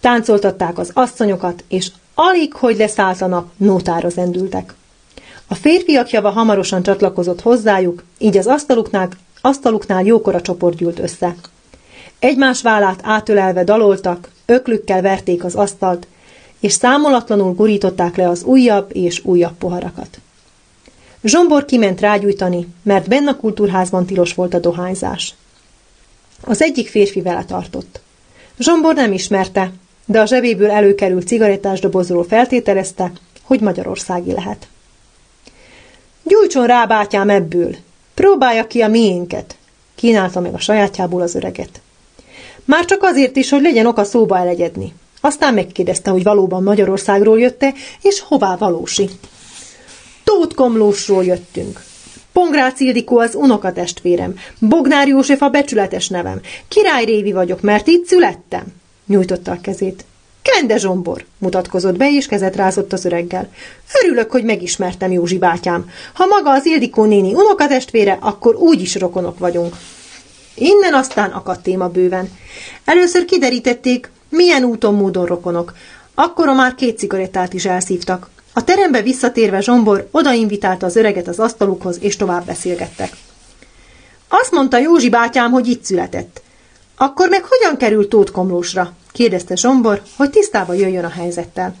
Táncoltatták az asszonyokat, és alig, hogy leszállt a nap, nótára zendültek. A férfiak java hamarosan csatlakozott hozzájuk, így az asztaluknál, asztaluknál jókora csoport gyűlt össze. Egymás vállát átölelve daloltak, öklükkel verték az asztalt, és számolatlanul gurították le az újabb és újabb poharakat. Zsombor kiment rágyújtani, mert benne a kultúrházban tilos volt a dohányzás. Az egyik férfi vele tartott. Zsombor nem ismerte, de a zsebéből előkerült cigarettás dobozról feltételezte, hogy magyarországi lehet. Gyújtson rá, bátyám, ebből! Próbálja ki a miénket! Kínálta meg a sajátjából az öreget. Már csak azért is, hogy legyen oka szóba elegyedni. Aztán megkérdezte, hogy valóban Magyarországról jötte, és hová valósi. Tótkomlósról jöttünk. Pongrác Ildikó az unokatestvérem, Bognár József a becsületes nevem. Király Révi vagyok, mert itt születtem. Nyújtotta a kezét. Kende Zsombor, mutatkozott be, és kezet rázott az öreggel. Örülök, hogy megismertem Józsi bátyám. Ha maga az Ildikó néni unokatestvére, akkor úgy is rokonok vagyunk. Innen aztán akadt téma bőven. Először kiderítették, milyen úton módon rokonok. Akkora már két cigarettát is elszívtak. A terembe visszatérve Zsombor odainvitálta az öreget az asztalukhoz, és tovább beszélgettek. Azt mondta Józsi bátyám, hogy itt született. Akkor meg hogyan került Tóth Komlósra? kérdezte Zsombor, hogy tisztába jöjjön a helyzettel.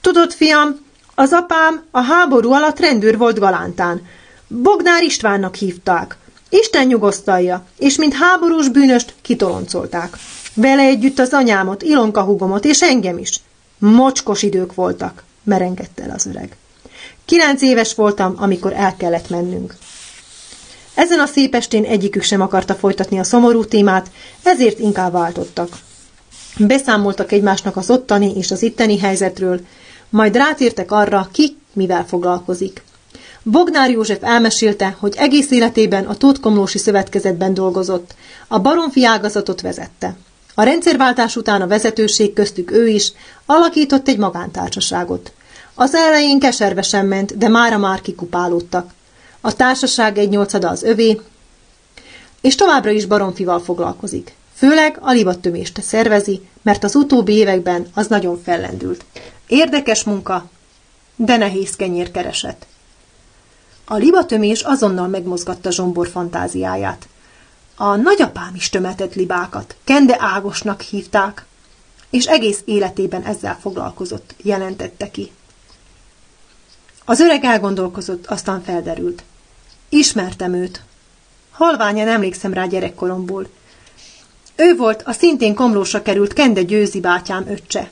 Tudod, fiam, az apám a háború alatt rendőr volt Galántán. Bognár Istvánnak hívták. Isten nyugosztalja, és mint háborús bűnöst kitoloncolták. Vele együtt az anyámot, Ilonka hugomot, és engem is. Mocskos idők voltak, merengett el az öreg. Kilenc éves voltam, amikor el kellett mennünk. Ezen a szép estén egyikük sem akarta folytatni a szomorú témát, ezért inkább váltottak. Beszámoltak egymásnak az ottani és az itteni helyzetről, majd rátértek arra, ki mivel foglalkozik. Bognár József elmesélte, hogy egész életében a Tótkomlósi Szövetkezetben dolgozott, a baromfi ágazatot vezette. A rendszerváltás után a vezetőség köztük ő is alakított egy magántársaságot. Az elején keservesen ment, de mára már kikupálódtak. A társaság egy nyolcada az övé, és továbbra is baromfival foglalkozik. Főleg a libattömést szervezi, mert az utóbbi években az nagyon fellendült. Érdekes munka, de nehéz kenyérkereset. A libatömés azonnal megmozgatta Zsombor fantáziáját. A nagyapám is tömetett libákat, Kende Ágosnak hívták, és egész életében ezzel foglalkozott, jelentette ki. Az öreg elgondolkozott, aztán felderült. Ismertem őt. Halványan emlékszem rá gyerekkoromból. Ő volt a szintén komlósra került Kende Győzi bátyám öccse.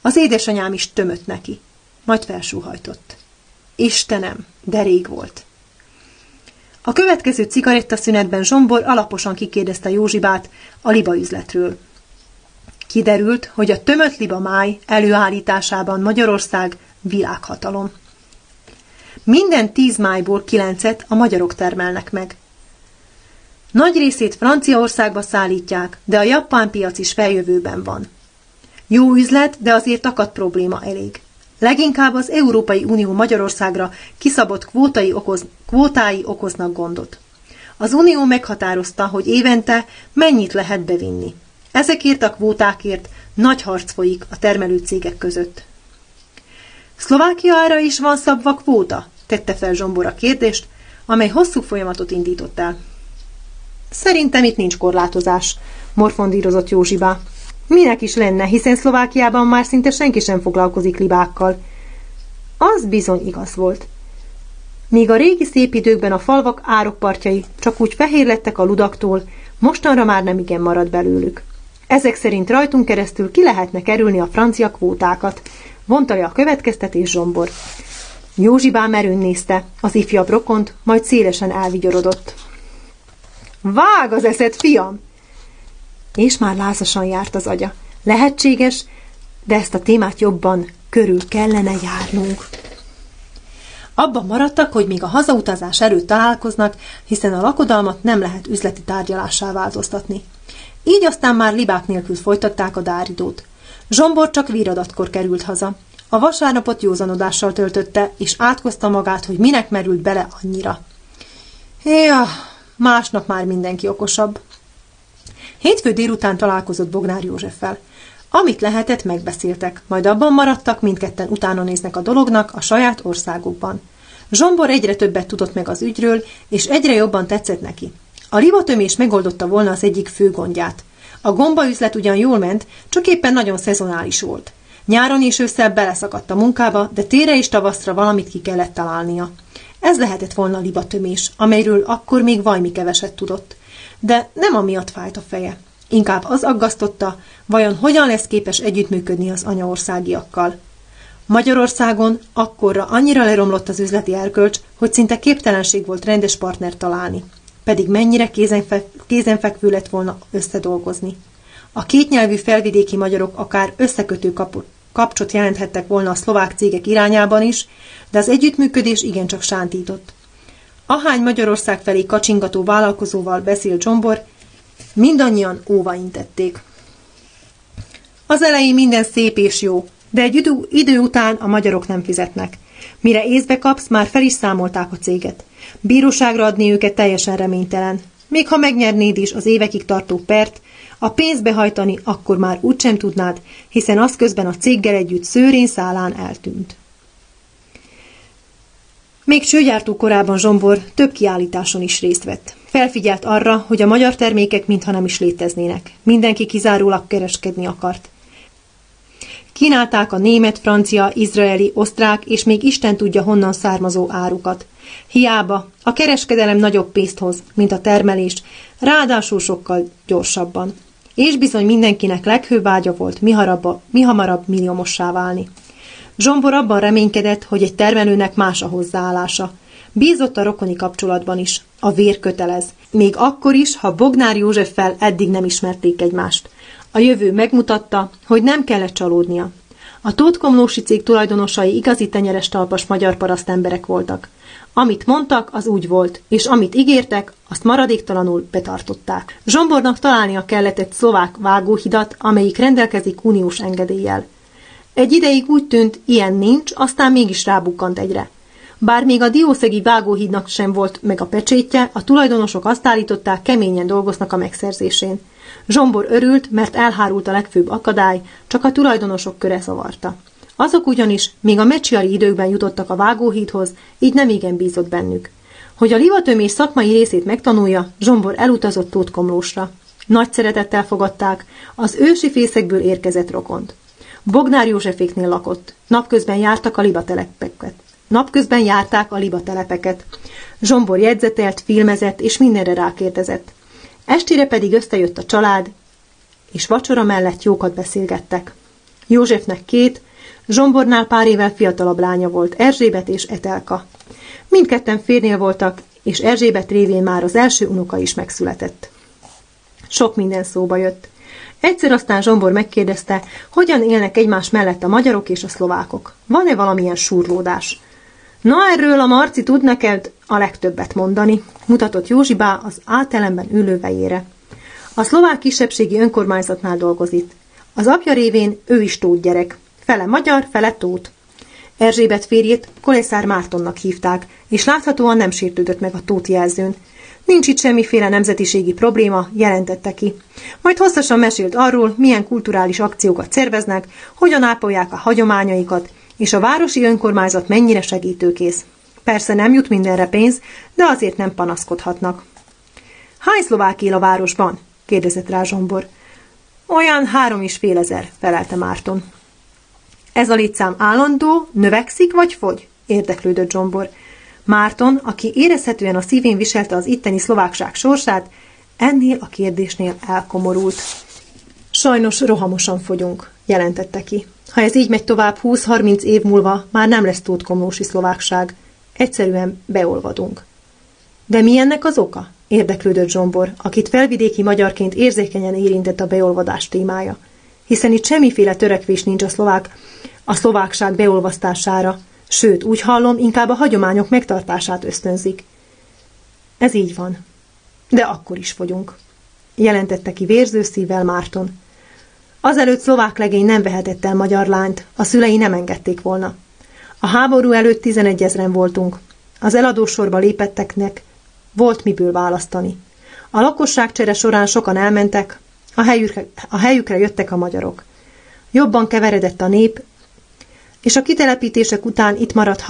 Az édesanyám is tömött neki, majd felsúhajtott. Istenem, de rég volt. A következő cigarettaszünetben Zsombor alaposan kikérdezte Józsibát a liba üzletről. Kiderült, hogy a tömött liba máj előállításában Magyarország világhatalom. Minden tíz májból kilencet a magyarok termelnek meg. Nagy részét Franciaországba szállítják, de a japán piac is feljövőben van. Jó üzlet, de azért akad probléma elég. Leginkább az Európai Unió Magyarországra kiszabott kvótai, okoz, kvótái okoznak gondot. Az Unió meghatározta, hogy évente mennyit lehet bevinni. Ezekért a kvótákért nagy harc folyik a termelő cégek között. Szlovákiára is van szabva kvóta? tette fel Zsombor a kérdést, amely hosszú folyamatot indított el. Szerintem itt nincs korlátozás, morfondírozott Józsibá. Minek is lenne, hiszen Szlovákiában már szinte senki sem foglalkozik libákkal. Az bizony igaz volt. Míg a régi szép időkben a falvak árokpartjai csak úgy fehér lettek a ludaktól, mostanra már nem igen marad belőlük. Ezek szerint rajtunk keresztül ki lehetne kerülni a francia kvótákat, vonta le a következtetés Zsombor. Józsibá merőn nézte, az ifjabb rokont, majd szélesen elvigyorodott. Vág az eszed, fiam! És már lázasan járt az agya. Lehetséges, de ezt a témát jobban körül kellene járnunk. Abban maradtak, hogy még a hazautazás előtt találkoznak, hiszen a lakodalmat nem lehet üzleti tárgyalássá változtatni. Így aztán már libák nélkül folytatták a dáridót. Zsombor csak viradatkor került haza. A vasárnapot józanodással töltötte, és átkozta magát, hogy minek merült bele annyira. Ja, másnap már mindenki okosabb. Hétfő délután találkozott Bognár Józseffel. Amit lehetett, megbeszéltek, majd abban maradtak, mindketten utána néznek a dolognak a saját országukban. Zsombor egyre többet tudott meg az ügyről, és egyre jobban tetszett neki. A rivatömés megoldotta volna az egyik fő gondját. A gombaüzlet ugyan jól ment, csak éppen nagyon szezonális volt. Nyáron és ősszel beleszakadt a munkába, de tére és tavaszra valamit ki kellett találnia. Ez lehetett volna a libatömés, amelyről akkor még vajmi keveset tudott. De nem amiatt fájt a feje. Inkább az aggasztotta, vajon hogyan lesz képes együttműködni az anyaországiakkal. Magyarországon akkorra annyira leromlott az üzleti erkölcs, hogy szinte képtelenség volt rendes partner találni. Pedig mennyire kézenfe- kézenfekvő lett volna összedolgozni. A kétnyelvű felvidéki magyarok akár összekötő kapu- kapcsot jelenthettek volna a szlovák cégek irányában is, de az együttműködés igencsak sántított. Ahány Magyarország felé kacsingató vállalkozóval beszél Zsombor, mindannyian óvaintették. Az elején minden szép és jó, de egy idő, idő után a magyarok nem fizetnek. Mire észbe kapsz, már fel is számolták a céget. Bíróságra adni őket teljesen reménytelen. Még ha megnyernéd is az évekig tartó pert, a pénzt behajtani akkor már úgysem tudnád, hiszen az közben a céggel együtt szőrén szálán eltűnt. Még csőgyártó korában Zsombor több kiállításon is részt vett. Felfigyelt arra, hogy a magyar termékek mintha nem is léteznének. Mindenki kizárólag kereskedni akart. Kínálták a német, francia, izraeli, osztrák és még Isten tudja honnan származó árukat. Hiába, a kereskedelem nagyobb pénzt hoz, mint a termelés, ráadásul sokkal gyorsabban. És bizony mindenkinek leghőbb vágya volt mi, harabba, mi hamarabb milliómossá válni. Zsombor abban reménykedett, hogy egy termelőnek más a hozzáállása. Bízott a rokoni kapcsolatban is. A vér kötelez. Még akkor is, ha Bognár Józseffel eddig nem ismerték egymást. A jövő megmutatta, hogy nem kellett csalódnia. A Tótkomlósi cég tulajdonosai igazi tenyeres talpas magyar paraszt emberek voltak. Amit mondtak, az úgy volt, és amit ígértek, azt maradéktalanul betartották. Zsombornak találnia kellett egy szlovák vágóhidat, amelyik rendelkezik uniós engedéllyel. Egy ideig úgy tűnt, ilyen nincs, aztán mégis rábukkant egyre. Bár még a diószegi vágóhídnak sem volt meg a pecsétje, a tulajdonosok azt állították, keményen dolgoznak a megszerzésén. Zsombor örült, mert elhárult a legfőbb akadály, csak a tulajdonosok köre zavarta. Azok ugyanis még a mecsiari időkben jutottak a vágóhídhoz, így nem igen bízott bennük. Hogy a livatömés szakmai részét megtanulja, Zsombor elutazott Tótkomlósra. Nagy szeretettel fogadták, az ősi fészekből érkezett rokont. Bognár Józseféknél lakott. Napközben jártak a libatelepeket. Napközben járták a libatelepeket. Zsombor jegyzetelt, filmezett és mindenre rákérdezett. Estére pedig összejött a család, és vacsora mellett jókat beszélgettek. Józsefnek két, Zsombornál pár évvel fiatalabb lánya volt, Erzsébet és Etelka. Mindketten férnél voltak, és Erzsébet révén már az első unoka is megszületett. Sok minden szóba jött. Egyszer aztán Zsombor megkérdezte, hogyan élnek egymás mellett a magyarok és a szlovákok. Van-e valamilyen surlódás? Na, erről a Marci tud neked a legtöbbet mondani, mutatott Józsibá az átelemben ülő vejére. A szlovák kisebbségi önkormányzatnál dolgozik. Az apja révén ő is tót gyerek, fele magyar, fele tót. Erzsébet férjét Kolészár Mártonnak hívták, és láthatóan nem sértődött meg a tót jelzőn. Nincs itt semmiféle nemzetiségi probléma, jelentette ki. Majd hosszasan mesélt arról, milyen kulturális akciókat szerveznek, hogyan ápolják a hagyományaikat, és a városi önkormányzat mennyire segítőkész. Persze nem jut mindenre pénz, de azért nem panaszkodhatnak. Hány szlovák él a városban? kérdezett rá. Olyan három és fél ezer, felelte Márton. Ez a létszám állandó, növekszik vagy fogy? érdeklődött Zsombor. Márton, aki érezhetően a szívén viselte az itteni szlovákság sorsát, ennél a kérdésnél elkomorult. Sajnos rohamosan fogyunk, jelentette ki. Ha ez így megy tovább 20-30 év múlva, már nem lesz tótkomlósi szlovákság. Egyszerűen beolvadunk. De mi ennek az oka? Érdeklődött Zsombor, akit felvidéki magyarként érzékenyen érintett a beolvadás témája. Hiszen itt semmiféle törekvés nincs a szlovák, a szlovákság beolvasztására, sőt, úgy hallom, inkább a hagyományok megtartását ösztönzik. Ez így van. De akkor is fogyunk, jelentette ki vérző szívvel Márton. Azelőtt szlovák legény nem vehetett el magyar lányt, a szülei nem engedték volna. A háború előtt 11 ezeren voltunk. Az eladósorba lépetteknek volt miből választani. A lakosságcsere során sokan elmentek, a helyükre, a helyükre jöttek a magyarok. Jobban keveredett a nép, és a kitelepítések után itt maradt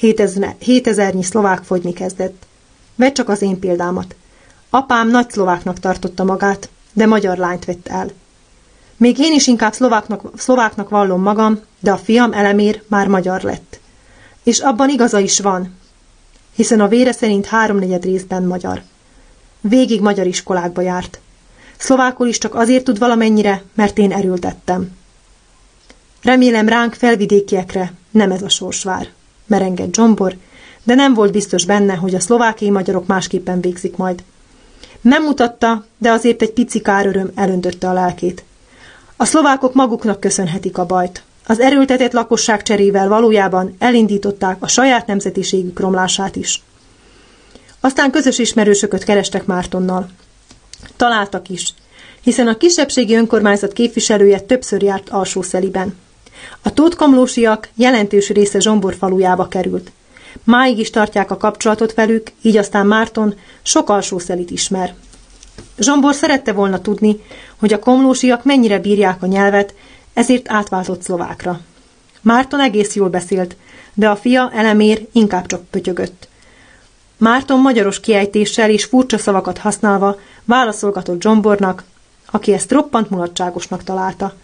6-7 ezernyi szlovák fogyni kezdett. Vedd csak az én példámat. Apám nagy szlováknak tartotta magát, de magyar lányt vett el. Még én is inkább szlováknak, szlováknak vallom magam, de a fiam elemér már magyar lett. És abban igaza is van, hiszen a vére szerint háromnegyed részben magyar. Végig magyar iskolákba járt. Szlovákul is csak azért tud valamennyire, mert én erültettem. Remélem ránk felvidékiekre nem ez a sors vár, merengett Zsombor, de nem volt biztos benne, hogy a szlovákiai magyarok másképpen végzik majd. Nem mutatta, de azért egy pici káröröm elöntötte a lelkét. A szlovákok maguknak köszönhetik a bajt. Az erőltetett lakosság cserével valójában elindították a saját nemzetiségük romlását is. Aztán közös ismerősököt kerestek Mártonnal. Találtak is, hiszen a kisebbségi önkormányzat képviselője többször járt Alsószeliben. A tótkomlósiak jelentős része Zsombor falujába került. Máig is tartják a kapcsolatot velük, így aztán Márton sok alsószelit ismer. Zsombor szerette volna tudni, hogy a komlósiak mennyire bírják a nyelvet, ezért átváltott szlovákra. Márton egész jól beszélt, de a fia elemér inkább csak pötyögött. Márton magyaros kiejtéssel és furcsa szavakat használva válaszolgatott Zsombornak, aki ezt roppant mulatságosnak találta.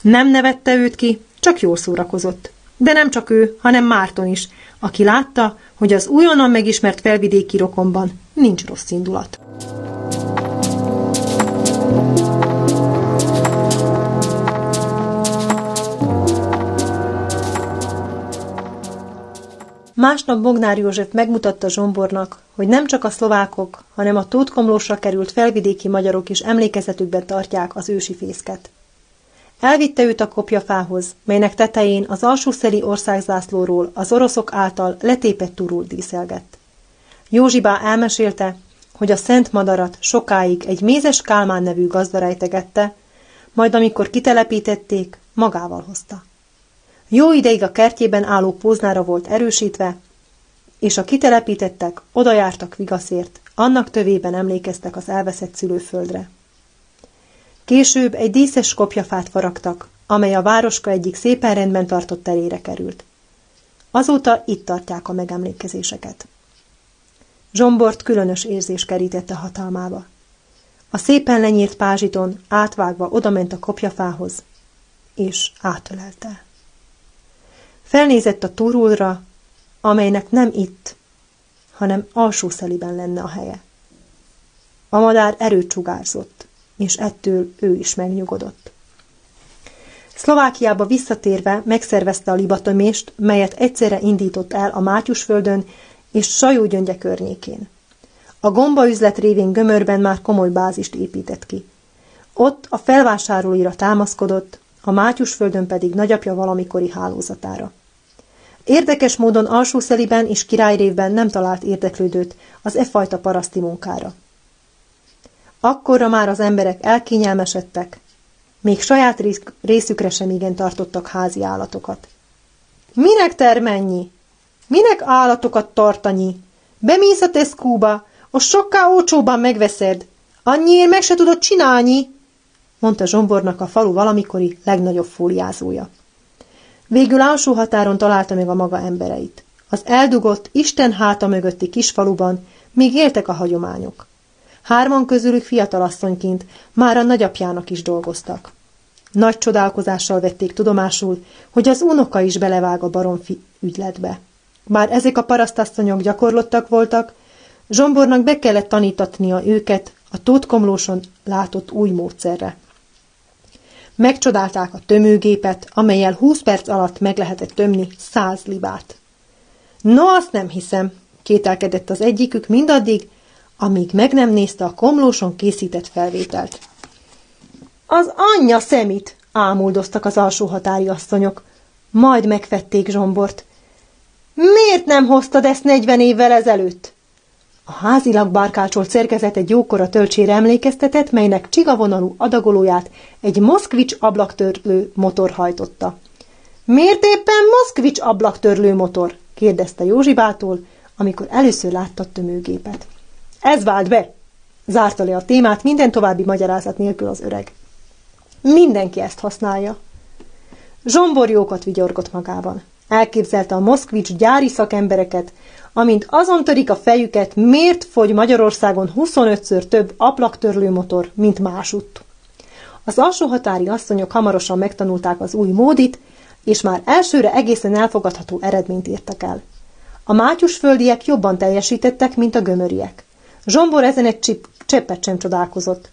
Nem nevette őt ki, csak jól szórakozott. De nem csak ő, hanem Márton is, aki látta, hogy az újonnan megismert felvidéki rokonban nincs rossz indulat. Másnap Bognár József megmutatta Zsombornak, hogy nem csak a szlovákok, hanem a tótkomlósra került felvidéki magyarok is emlékezetükben tartják az ősi fészket. Elvitte őt a kopjafához, melynek tetején az alsószeli országzászlóról az oroszok által letépett turul díszelgett. Józsibá elmesélte, hogy a szent madarat sokáig egy mézes Kálmán nevű gazda rejtegette, majd amikor kitelepítették, magával hozta. Jó ideig a kertjében álló póznára volt erősítve, és a kitelepítettek oda jártak vigaszért, annak tövében emlékeztek az elveszett szülőföldre. Később egy díszes kopjafát faragtak, amely a városka egyik szépen rendben tartott terére került. Azóta itt tartják a megemlékezéseket. Zsombort különös érzés kerítette hatalmába. A szépen lenyírt pázsiton átvágva odament a kopjafához, és átölelte. Felnézett a turulra, amelynek nem itt, hanem alsó szeliben lenne a helye. A madár erőt sugárzott, és ettől ő is megnyugodott. Szlovákiába visszatérve megszervezte a libatömést, melyet egyszerre indított el a Mátyusföldön és Sajógyöngye környékén. A gombaüzlet révén gömörben már komoly bázist épített ki. Ott a felvásárolóira támaszkodott, a Mátyusföldön pedig nagyapja valamikori hálózatára. Érdekes módon alsószeliben és királyrévben nem talált érdeklődőt az e fajta paraszti munkára. Akkorra már az emberek elkényelmesedtek, még saját részükre sem igen tartottak házi állatokat. Minek termennyi? Minek állatokat tartani? Bemész a Tesco-ba, a sokkal olcsóban megveszed. Annyiért meg se tudod csinálni, mondta Zsombornak a falu valamikori legnagyobb fóliázója. Végül alsó határon találta meg a maga embereit. Az eldugott, Isten háta mögötti kisfaluban még éltek a hagyományok. Hárman közülük fiatalasszonyként már a nagyapjának is dolgoztak. Nagy csodálkozással vették tudomásul, hogy az unoka is belevág a baromfi ügyletbe. Bár ezek a parasztasszonyok gyakorlottak voltak, Zsombornak be kellett tanítatnia őket a tótkomlóson látott új módszerre. Megcsodálták a tömőgépet, amelyel 20 perc alatt meg lehetett tömni 100 libát. No, azt nem hiszem, kételkedett az egyikük mindaddig, amíg meg nem nézte a komlóson készített felvételt. Az anyja szemit, ámuldoztak az alsó határi asszonyok. Majd megfették Zsombort. Miért nem hoztad ezt negyven évvel ezelőtt? A házilag bárkácsolt szerkezet egy jókora töltsére emlékeztetett, melynek csigavonalú adagolóját egy moszkvics ablaktörlő motor hajtotta. Miért éppen moszkvics ablaktörlő motor? kérdezte Józsibától, amikor először látta tömőgépet. Ez vált be! Zárta le a témát minden további magyarázat nélkül az öreg. Mindenki ezt használja. Zsombor jókat vigyorgott magában. Elképzelte a moszkvics gyári szakembereket, amint azon törik a fejüket, miért fogy Magyarországon 25-ször több aplaktörlő motor, mint másutt. Az alsó határi asszonyok hamarosan megtanulták az új módit, és már elsőre egészen elfogadható eredményt értek el. A mátyusföldiek jobban teljesítettek, mint a gömöriek. Zsombor ezen egy csip, cseppet sem csodálkozott.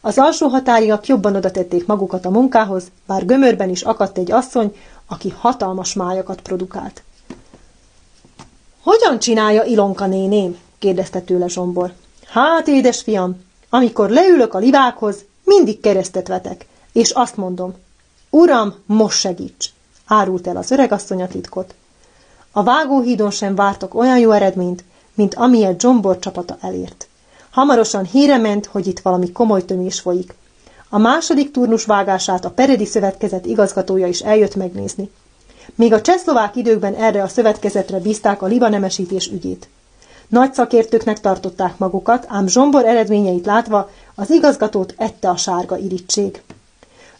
Az alsó határiak jobban oda tették magukat a munkához, bár gömörben is akadt egy asszony, aki hatalmas májakat produkált. Hogyan csinálja Ilonka néném? kérdezte tőle Zsombor. Hát, édes fiam, amikor leülök a livákhoz, mindig keresztet vetek, és azt mondom, Uram, most segíts! árult el az öregasszony a titkot. A vágóhídon sem vártak olyan jó eredményt, mint amilyet Zsombor csapata elért. Hamarosan híre ment, hogy itt valami komoly tömés folyik. A második turnus vágását a Peredi Szövetkezet igazgatója is eljött megnézni. Még a csehszlovák időkben erre a szövetkezetre bízták a libanemesítés ügyét. Nagy szakértőknek tartották magukat, ám Zsombor eredményeit látva az igazgatót ette a sárga irítség.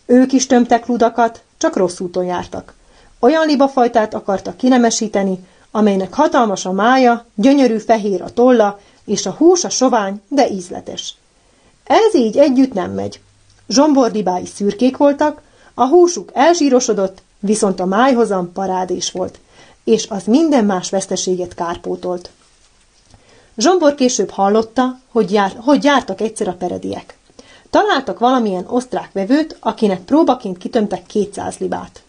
Ők is tömtek ludakat, csak rossz úton jártak. Olyan libafajtát akartak kinemesíteni, amelynek hatalmas a mája, gyönyörű fehér a tolla, és a hús a sovány, de ízletes. Ez így együtt nem megy. Zsomborlibái szürkék voltak, a húsuk elzsírosodott, viszont a májhozam parádés volt, és az minden más veszteséget kárpótolt. Zsombor később hallotta, hogy, jár, hogy jártak egyszer a perediek. Találtak valamilyen osztrák vevőt, akinek próbaként kitömtek 200 libát.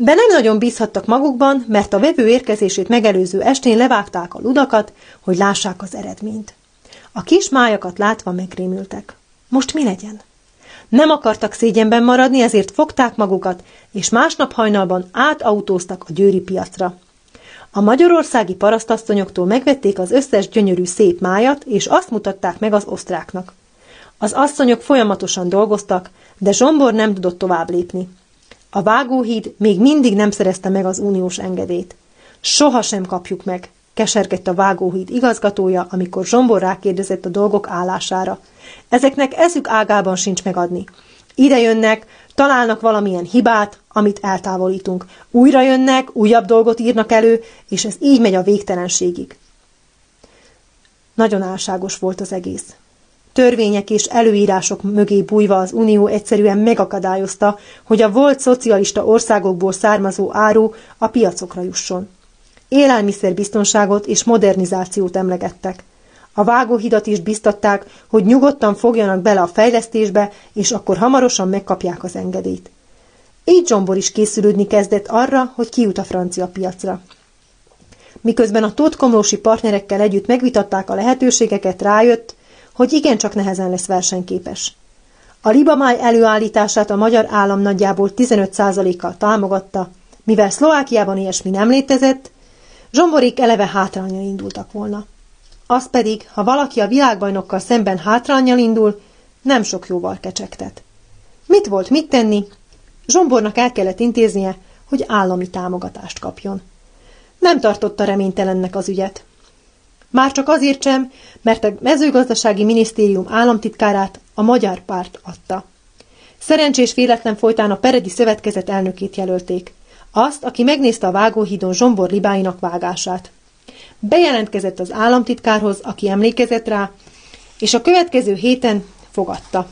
De nem nagyon bízhattak magukban, mert a vevő érkezését megelőző estén levágták a ludakat, hogy lássák az eredményt. A kis májakat látva megrémültek. Most mi legyen? Nem akartak szégyenben maradni, ezért fogták magukat, és másnap hajnalban átautóztak a győri piacra. A magyarországi parasztasszonyoktól megvették az összes gyönyörű szép májat, és azt mutatták meg az osztráknak. Az asszonyok folyamatosan dolgoztak, de Zsombor nem tudott tovább lépni. A vágóhíd még mindig nem szerezte meg az uniós engedélyt. Soha sem kapjuk meg, kesergett a vágóhíd igazgatója, amikor Zsombor rákérdezett a dolgok állására. Ezeknek eszük ágában sincs megadni. Ide jönnek, találnak valamilyen hibát, amit eltávolítunk. Újra jönnek, újabb dolgot írnak elő, és ez így megy a végtelenségig. Nagyon álságos volt az egész. Törvények és előírások mögé bújva az Unió egyszerűen megakadályozta, hogy a volt szocialista országokból származó áru a piacokra jusson. Élelmiszerbiztonságot és modernizációt emlegettek. A vágóhidat is biztatták, hogy nyugodtan fogjanak bele a fejlesztésbe, és akkor hamarosan megkapják az engedélyt. Így Zsombor is készülődni kezdett arra, hogy kijut a francia piacra. Miközben a tótkomlósi partnerekkel együtt megvitatták a lehetőségeket, rájött, hogy igencsak nehezen lesz versenyképes. A libamáj előállítását a magyar állam nagyjából 15%-kal támogatta, mivel Szlovákiában ilyesmi nem létezett, Zsomborék eleve hátrányra indultak volna. Az pedig, ha valaki a világbajnokkal szemben hátrányjal indul, nem sok jóval kecsegtet. Mit volt mit tenni? Zsombornak el kellett intéznie, hogy állami támogatást kapjon. Nem tartotta reménytelennek az ügyet. Már csak azért sem, mert a mezőgazdasági minisztérium államtitkárát a magyar párt adta. Szerencsés véletlen folytán a Peredi Szövetkezet elnökét jelölték. Azt, aki megnézte a vágóhídon Zsombor libáinak vágását. Bejelentkezett az államtitkárhoz, aki emlékezett rá, és a következő héten fogadta.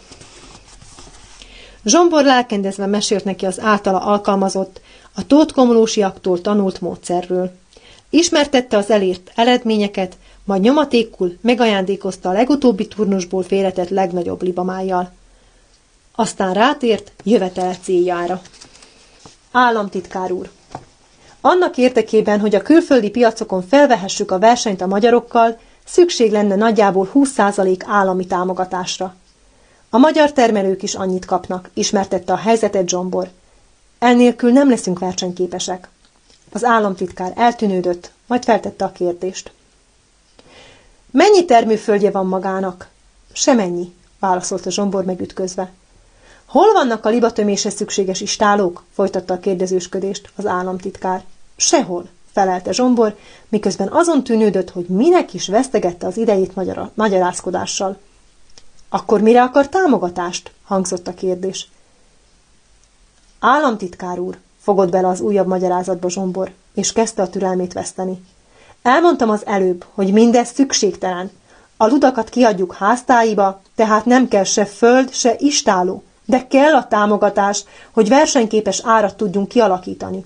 Zsombor lelkendezve mesélt neki az általa alkalmazott, a tótkomlósiaktól tanult módszerről. Ismertette az elért eredményeket, majd nyomatékul megajándékozta a legutóbbi turnusból félretett legnagyobb libamájjal. Aztán rátért jövetel céljára. Államtitkár úr! Annak érdekében, hogy a külföldi piacokon felvehessük a versenyt a magyarokkal, szükség lenne nagyjából 20% állami támogatásra. A magyar termelők is annyit kapnak, ismertette a helyzetet Zsombor. Elnélkül nem leszünk versenyképesek. Az államtitkár eltűnődött, majd feltette a kérdést. Mennyi termőföldje van magának? Semennyi, válaszolta Zsombor megütközve. Hol vannak a libatömése szükséges istálók? folytatta a kérdezősködést az államtitkár. Sehol, felelte Zsombor, miközben azon tűnődött, hogy minek is vesztegette az idejét magyar, magyarázkodással. Akkor mire akar támogatást? hangzott a kérdés. Államtitkár úr, fogott bele az újabb magyarázatba Zsombor, és kezdte a türelmét veszteni. Elmondtam az előbb, hogy mindez szükségtelen. A ludakat kiadjuk háztáiba, tehát nem kell se föld, se istáló, de kell a támogatás, hogy versenyképes árat tudjunk kialakítani.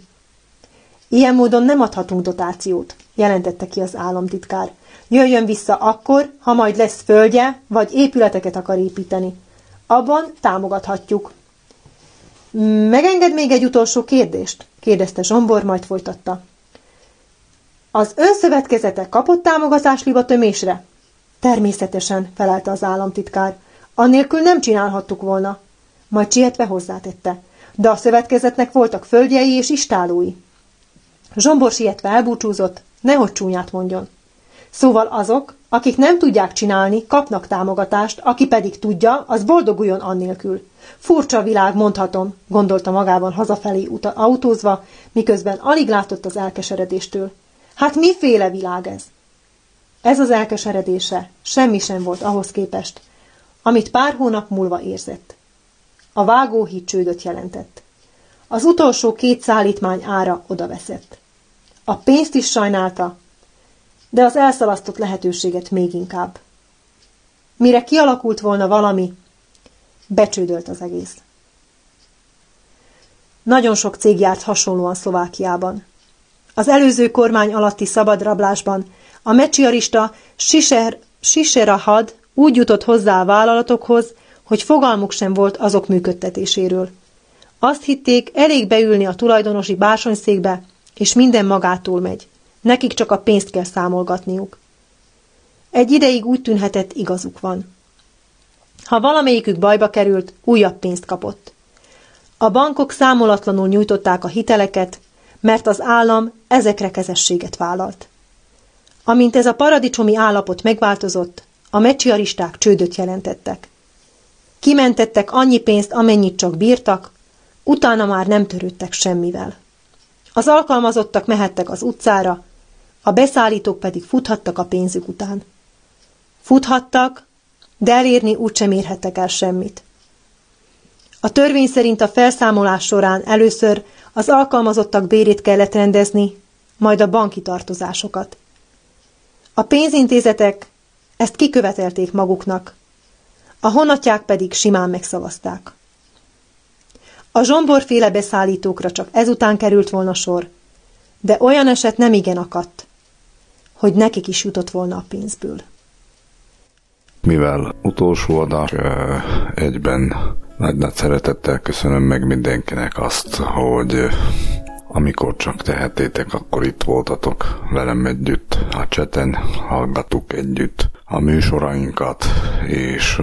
Ilyen módon nem adhatunk dotációt, jelentette ki az államtitkár. Jöjjön vissza akkor, ha majd lesz földje, vagy épületeket akar építeni. Abban támogathatjuk. Megenged még egy utolsó kérdést? kérdezte Zsombor, majd folytatta. Az önszövetkezete kapott támogatást libatömésre? Természetesen, felelte az államtitkár. Annélkül nem csinálhattuk volna. Majd sietve hozzátette. De a szövetkezetnek voltak földjei és istálói. Zsombor sietve elbúcsúzott, nehogy csúnyát mondjon. Szóval azok, akik nem tudják csinálni, kapnak támogatást, aki pedig tudja, az boldoguljon annélkül. Furcsa világ, mondhatom, gondolta magában hazafelé autózva, miközben alig látott az elkeseredéstől. Hát miféle világ ez? Ez az elkeseredése semmi sem volt ahhoz képest, amit pár hónap múlva érzett. A vágóhíd csődöt jelentett. Az utolsó két szállítmány ára odaveszett. A pénzt is sajnálta, de az elszalasztott lehetőséget még inkább. Mire kialakult volna valami, becsődölt az egész. Nagyon sok cég járt hasonlóan Szlovákiában. Az előző kormány alatti szabadrablásban a mecsiarista Siser, Siserahad úgy jutott hozzá a vállalatokhoz, hogy fogalmuk sem volt azok működtetéséről. Azt hitték, elég beülni a tulajdonosi bársonyszékbe, és minden magától megy. Nekik csak a pénzt kell számolgatniuk. Egy ideig úgy tűnhetett, igazuk van. Ha valamelyikük bajba került, újabb pénzt kapott. A bankok számolatlanul nyújtották a hiteleket, mert az állam ezekre kezességet vállalt. Amint ez a paradicsomi állapot megváltozott, a mecsiaristák csődöt jelentettek. Kimentettek annyi pénzt, amennyit csak bírtak, utána már nem törődtek semmivel. Az alkalmazottak mehettek az utcára, a beszállítók pedig futhattak a pénzük után. Futhattak, de elérni úgysem érhettek el semmit. A törvény szerint a felszámolás során először az alkalmazottak bérét kellett rendezni, majd a banki tartozásokat. A pénzintézetek ezt kikövetelték maguknak, a honatják pedig simán megszavazták. A zsomborféle beszállítókra csak ezután került volna sor, de olyan eset nem igen akadt, hogy nekik is jutott volna a pénzből. Mivel utolsó adás egyben nagy-nagy szeretettel köszönöm meg mindenkinek azt, hogy amikor csak tehetétek, akkor itt voltatok velem együtt, a cseten hallgatuk együtt a műsorainkat, és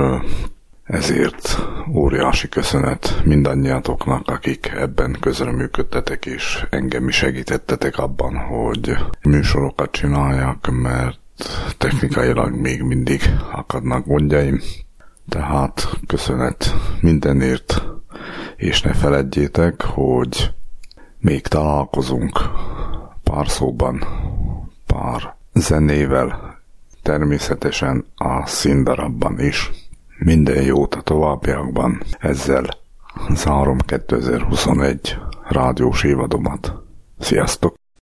ezért óriási köszönet mindannyiatoknak, akik ebben közreműködtetek, és engem is segítettetek abban, hogy műsorokat csináljak, mert technikailag még mindig akadnak gondjaim. Tehát köszönet mindenért, és ne feledjétek, hogy még találkozunk pár szóban, pár zenével, természetesen a színdarabban is. Minden jót a továbbiakban. Ezzel zárom 2021 rádiós évadomat. Sziasztok!